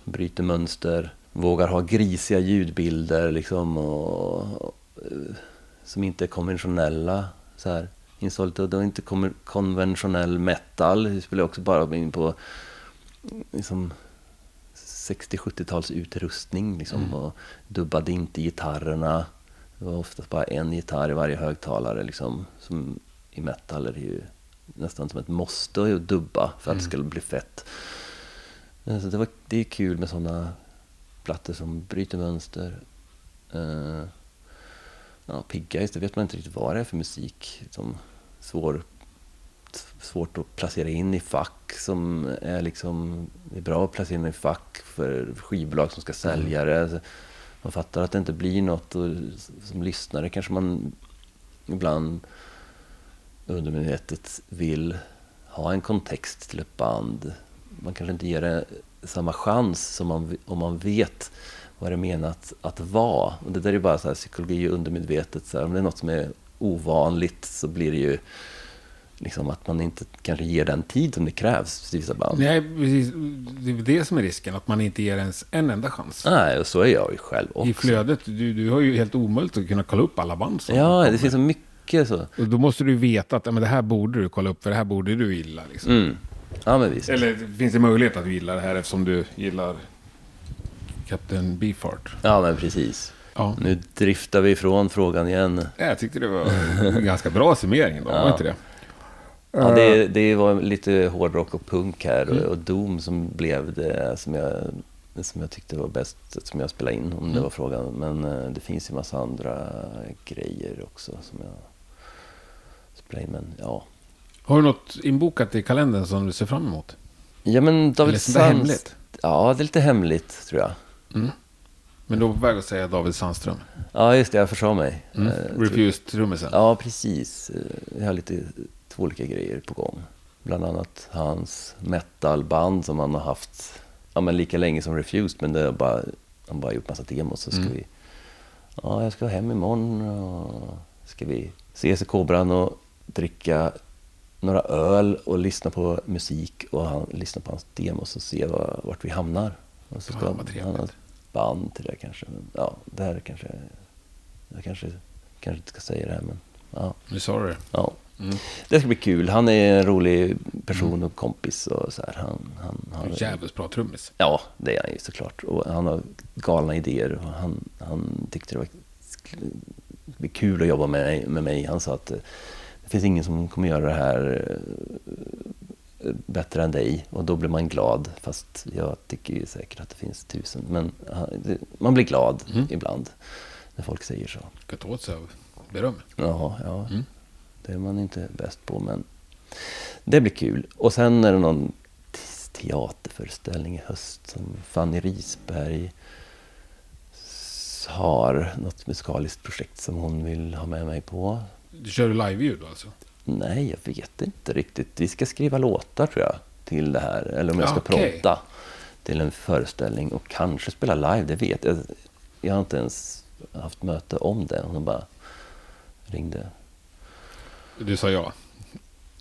Bryter mönster. Vågar ha grisiga ljudbilder liksom. Och, och, eh, som inte är konventionella. Så här. In Solitude är inte konventionell metal. Vi spelar också bara in på liksom, 60-70-tals utrustning. Liksom, och dubbade inte gitarrerna. Det var oftast bara en gitarr i varje högtalare. Liksom, som I metal är det ju nästan som ett måste att dubba för att det skulle bli fett. Eh, Så det, var, det är kul med sådana plattor som bryter mönster. Uh, ja, Pigguys, det vet man inte riktigt vad det är för musik. Som svår, svårt att placera in i fack som är liksom... Är bra att placera in i fack för skivbolag som ska sälja det. Man fattar att det inte blir något och som lyssnare kanske man ibland undermedvetet vill ha en kontext till ett band. Man kanske inte ger det samma chans som man, om man vet vad det är menat att vara. Och det där är bara så här psykologi och undermedvetet. Så här, om det är något som är ovanligt så blir det ju liksom att man inte kanske ger den tid som det krävs till vissa band.
Nej, precis. Det är det som är risken, att man inte ger ens en enda chans.
Nej, och så är jag ju själv också.
I flödet, du, du har ju helt omöjligt att kunna kolla upp alla band som
Ja, det finns så mycket så.
Och då måste du veta att ja, men det här borde du kolla upp, för det här borde du gilla. Liksom.
Mm. Ja, men visst.
Eller finns det möjlighet att du gillar det här eftersom du gillar Captain Beefheart?
Ja, men precis.
Ja.
Nu driftar vi ifrån frågan igen.
Jag tyckte det var en ganska bra summering då, var inte det?
Ja, det, det var lite hårdrock och punk här och,
Mm.
och Doom som blev det som jag, som jag tyckte var bäst som jag spelade in om
Mm.
det var frågan. Men eh, det finns ju massa andra grejer också som jag in. Men ja,
Har du något inbokat i kalendern som du ser fram emot?
ja men
Eller
David
sånt där
Sands...
hemligt?
Ja, det är lite hemligt tror jag.
Men då var på väg att säga David Sandström.
Ja, just det, jag försade mig.
Mm.
Tror-
Refused-trummisen.
Ja, precis. Eh, Jag har lite två olika grejer på gång. Bland annat hans metalband som han har haft ja, men lika länge som Refused. Men det är bara, han har bara gjort massa demos. Så ska
Mm.
vi, ja, jag ska hem imorgon och ska vi ses i Kobran och dricka några öl och lyssna på musik och han, lyssna på hans demos och se vad, vart vi hamnar. Och så ska
Ja, vad
han ha band till det kanske. Men, ja, det här kanske... Jag kanske, kanske inte ska säga det här men... Ja,
Nu sa du det.
ja.
Mm.
Det ska bli kul. Han är en rolig person och kompis och så här. Han, han, han,
Jävligt bra trummis.
Ja, det är han ju såklart. Och han har galna idéer. Och han, han tyckte det var bli kul att jobba med, med mig. Han sa att finns ingen som kommer göra det här eh, bättre än dig. Och då blir man glad. Fast jag tycker säkert att det finns tusen. Men man blir glad ibland när folk säger så.
Ska ta åt sig av beröm.
Jaha, ja.
Mm.
Det är man inte bäst på, men det blir kul. Och sen är det någon te- teaterföreställning i höst som Fanny Risberg har något musikaliskt projekt som hon vill ha med mig på.
Du kör du live-ljud alltså?
Nej, jag vet inte riktigt. Vi ska skriva låtar tror jag till det här. Eller om jag
Ja,
ska
okej.
prodda till en föreställning och kanske spela live, det vet jag. Jag har inte ens haft möte om det. Hon bara ringde
Du sa ja.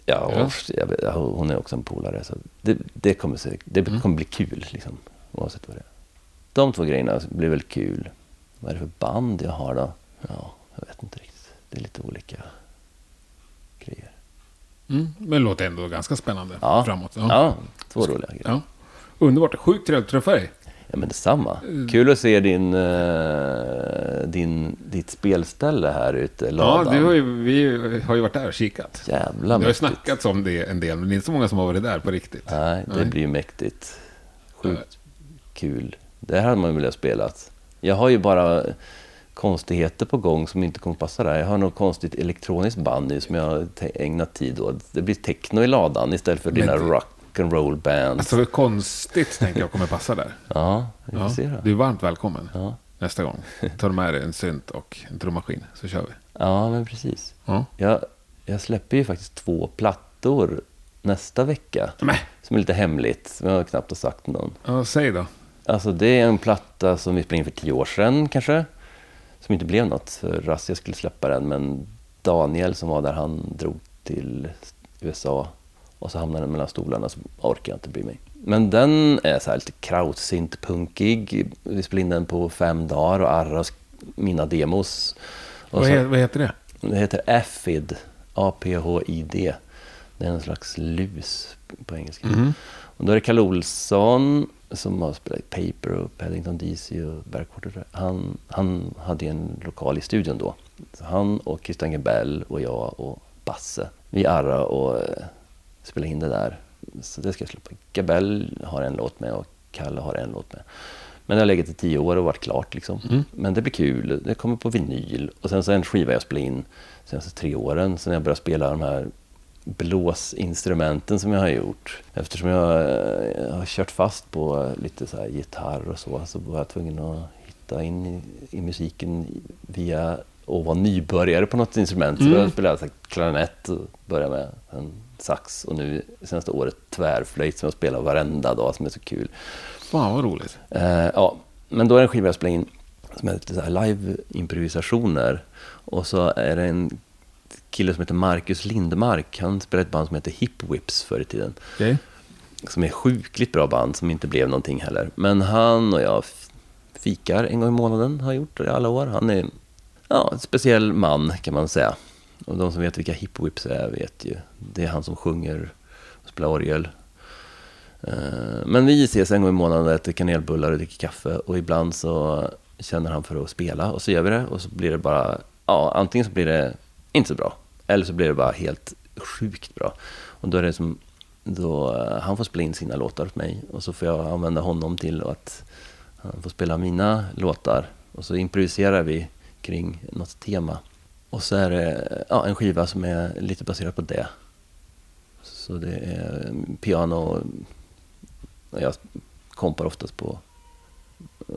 Ja,
Ja.
jag hon är också en polare. Så det, det, kommer, säkert- det
Mm.
kommer bli kul, liksom, oavsett vad det är. De två grejerna blir väl kul. Vad är det för band jag har då? Ja, jag vet inte riktigt. Det är lite olika grejer.
Mm. Men låter ändå ganska spännande
Ja,
framåt.
ja. två roliga grejer. Ja.
Ja. Underbart. Sjukt trevligt att träffa dig.
men detsamma. Kul att se din, eh, din, ditt spelställe här ute,
Ja,
ladan.
du har ju, vi har ju varit där och kikat.
Jävla
Det har ju
mäktigt.
snackats om det en del, men det är inte så många som har varit där på riktigt.
Nej, det
Nej.
blir mäktigt. Sjukt kul. Det här hade man velat spelat. Jag har ju bara konstigheter på gång som inte kommer passa där. Jag har något konstigt elektroniskt band nu som jag har ägnat tid åt. Det blir techno i ladan istället för dina
det-
rock and roll bands.
Alltså det är konstigt tänker jag kommer passa där.
ja, vi får
Ja,
se då.
du är varmt välkommen
Ja.
nästa gång. Ta med dig en synt och en trummaskin så kör vi.
ja, men precis.
Ja.
Jag, jag släpper ju faktiskt två plattor nästa vecka.
Men,
Som är lite hemligt, som jag knappt har sagt någon.
ja, säg då.
Alltså det är en platta som vi spelade in för tio år sedan kanske. Som inte blev något, för Rassia skulle släppa den. Men Daniel som var där, han drog till USA. Och så hamnade den mellan stolarna, så orkar jag inte bry mig. Men den är så här lite krautsint-punkig. Vi spelade in den på fem dagar och Arra sk- mina demos. Och
Vad,
så-
vad heter det?
det heter APHID. A-P-H-I-D. Det är en slags lus på engelska. Och då är det Kalle Olsson som har spelat i Paper och Paddington DC och Backwater. Han, han hade en lokal i studion då. Så han och Christian Gebell och jag och Basse. Vi arra och eh, spelade in det där. Så det ska jag släppa. Gebell har en låt med och Kalle har en låt med. Men det har legat i tio år och varit klart liksom. Men det blir kul. Det kommer på vinyl. Och sen så en skiva jag spelade in de senaste tre åren. Sen jag började spela de här blåsinstrumenten som jag har gjort. Eftersom jag eh, har kört fast på lite så här gitarr och så, så var jag tvungen att hitta in i, i musiken via att vara nybörjare på något instrument. Så jag spelade här klarinett och började med en sax och nu senaste året tvärflöjt som jag spelar varenda dag som är så kul.
Fan vad roligt.
Eh, ja, men då är det en skiva jag spelar in som är lite så live-improvisationer. Och så är det en kille som heter Marcus Lindmark. Han spelade ett band som heter Hip Whips förr i tiden.
Okej.
Som är sjukligt bra band som inte blev någonting heller. Men han och jag fikar en gång i månaden, har gjort det i alla år. Han är ja, en speciell man kan man säga. Och de som vet vilka Hip Whips är vet ju. Det är han som sjunger och spelar orgel. Eh, Men vi ses en gång i månaden och äter kanelbullar och dricker kaffe. Och ibland så känner han för att spela och så gör vi det. Och så blir det bara, ja antingen så blir det inte så bra. Eller så blir det bara helt sjukt bra. Och då är det som, då eh, han får spela in sina låtar åt mig. Och så får jag använda honom till att han får spela mina låtar. Och så improviserar vi kring något tema. Och så är det ja, en skiva som är lite baserad på det. Så det är mm, piano. och Jag kompar oftast på eh,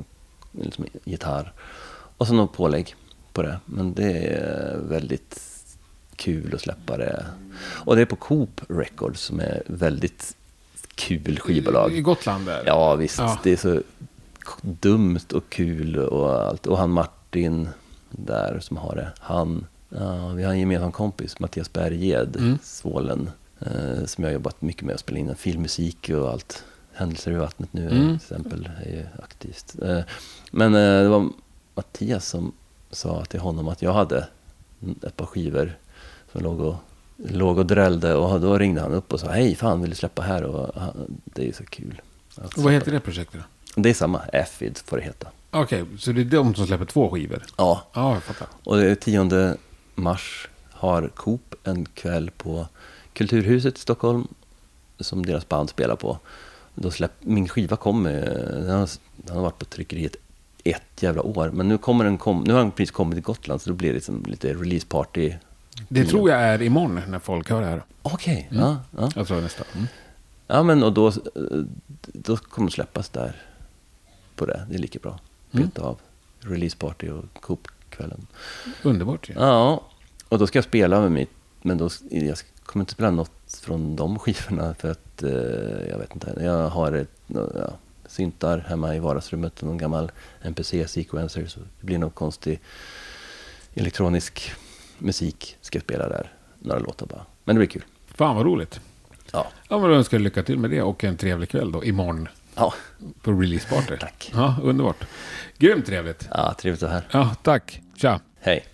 liksom, gitarr. Och så något pålägg på det. Men det är väldigt kul att släppa det. Och det är på Coop Records som är väldigt kul skivbolag.
I Gotland där?
Ja, visst.
Ja.
Det är så dumt och kul och allt. Och han Martin där som har det. Han, ja, vi har en gemensam kompis, Mattias Berged,
Mm.
Svålen. Eh, som jag har jobbat mycket med att spela in filmmusik och allt. Händelser i vattnet nu
Mm.
till exempel är ju aktivt. Eh, men eh, det var Mattias som sa till honom att jag hade ett par skivor som låg och, låg och drällde och då ringde han upp och sa hej fan vill du släppa här? Och han, det är ju så kul.
Och vad heter det projektet då?
det är samma, Affid får det heta.
Okej, så det är de som släpper två skivor?
Ja,
Ja, jag fattar.
och det är 10 mars har Coop en kväll på Kulturhuset i Stockholm som deras band spelar på. Då släpp, min skiva kom, eh, den har, den har varit på tryckeriet ett jävla år. Men nu, kommer den kom, nu har den precis kommit till Gotland så då blir det liksom lite releaseparty.
Det tror jag är imorgon när folk hör det här.
Okej, ja, ja.
Jag tror nästa. Mm.
ja men och då, eh, då kommer det släppas där på det. Det är lika bra. Beta av releaseparty och Coop-kvällen.
Underbart ju.
Ja, och då ska jag spela med mitt, men då, jag kommer inte spela något från de skivorna för att, eh, jag vet inte, jag har ett, ja, syntar hemma i vardagsrummet och någon gammal NPC-sequencer så det blir någon konstig elektronisk musik ska jag spela där, några låtar bara. Men det blir kul.
Fan vad roligt.
Ja,
Ja, men då önskar jag lycka till med det och en trevlig kväll då, imorgon.
ja,
På releaseparty.
Tack.
Ja, underbart. Grymt trevligt.
ja trevligt att vara här.
Ja, tack. Tja.
Hej.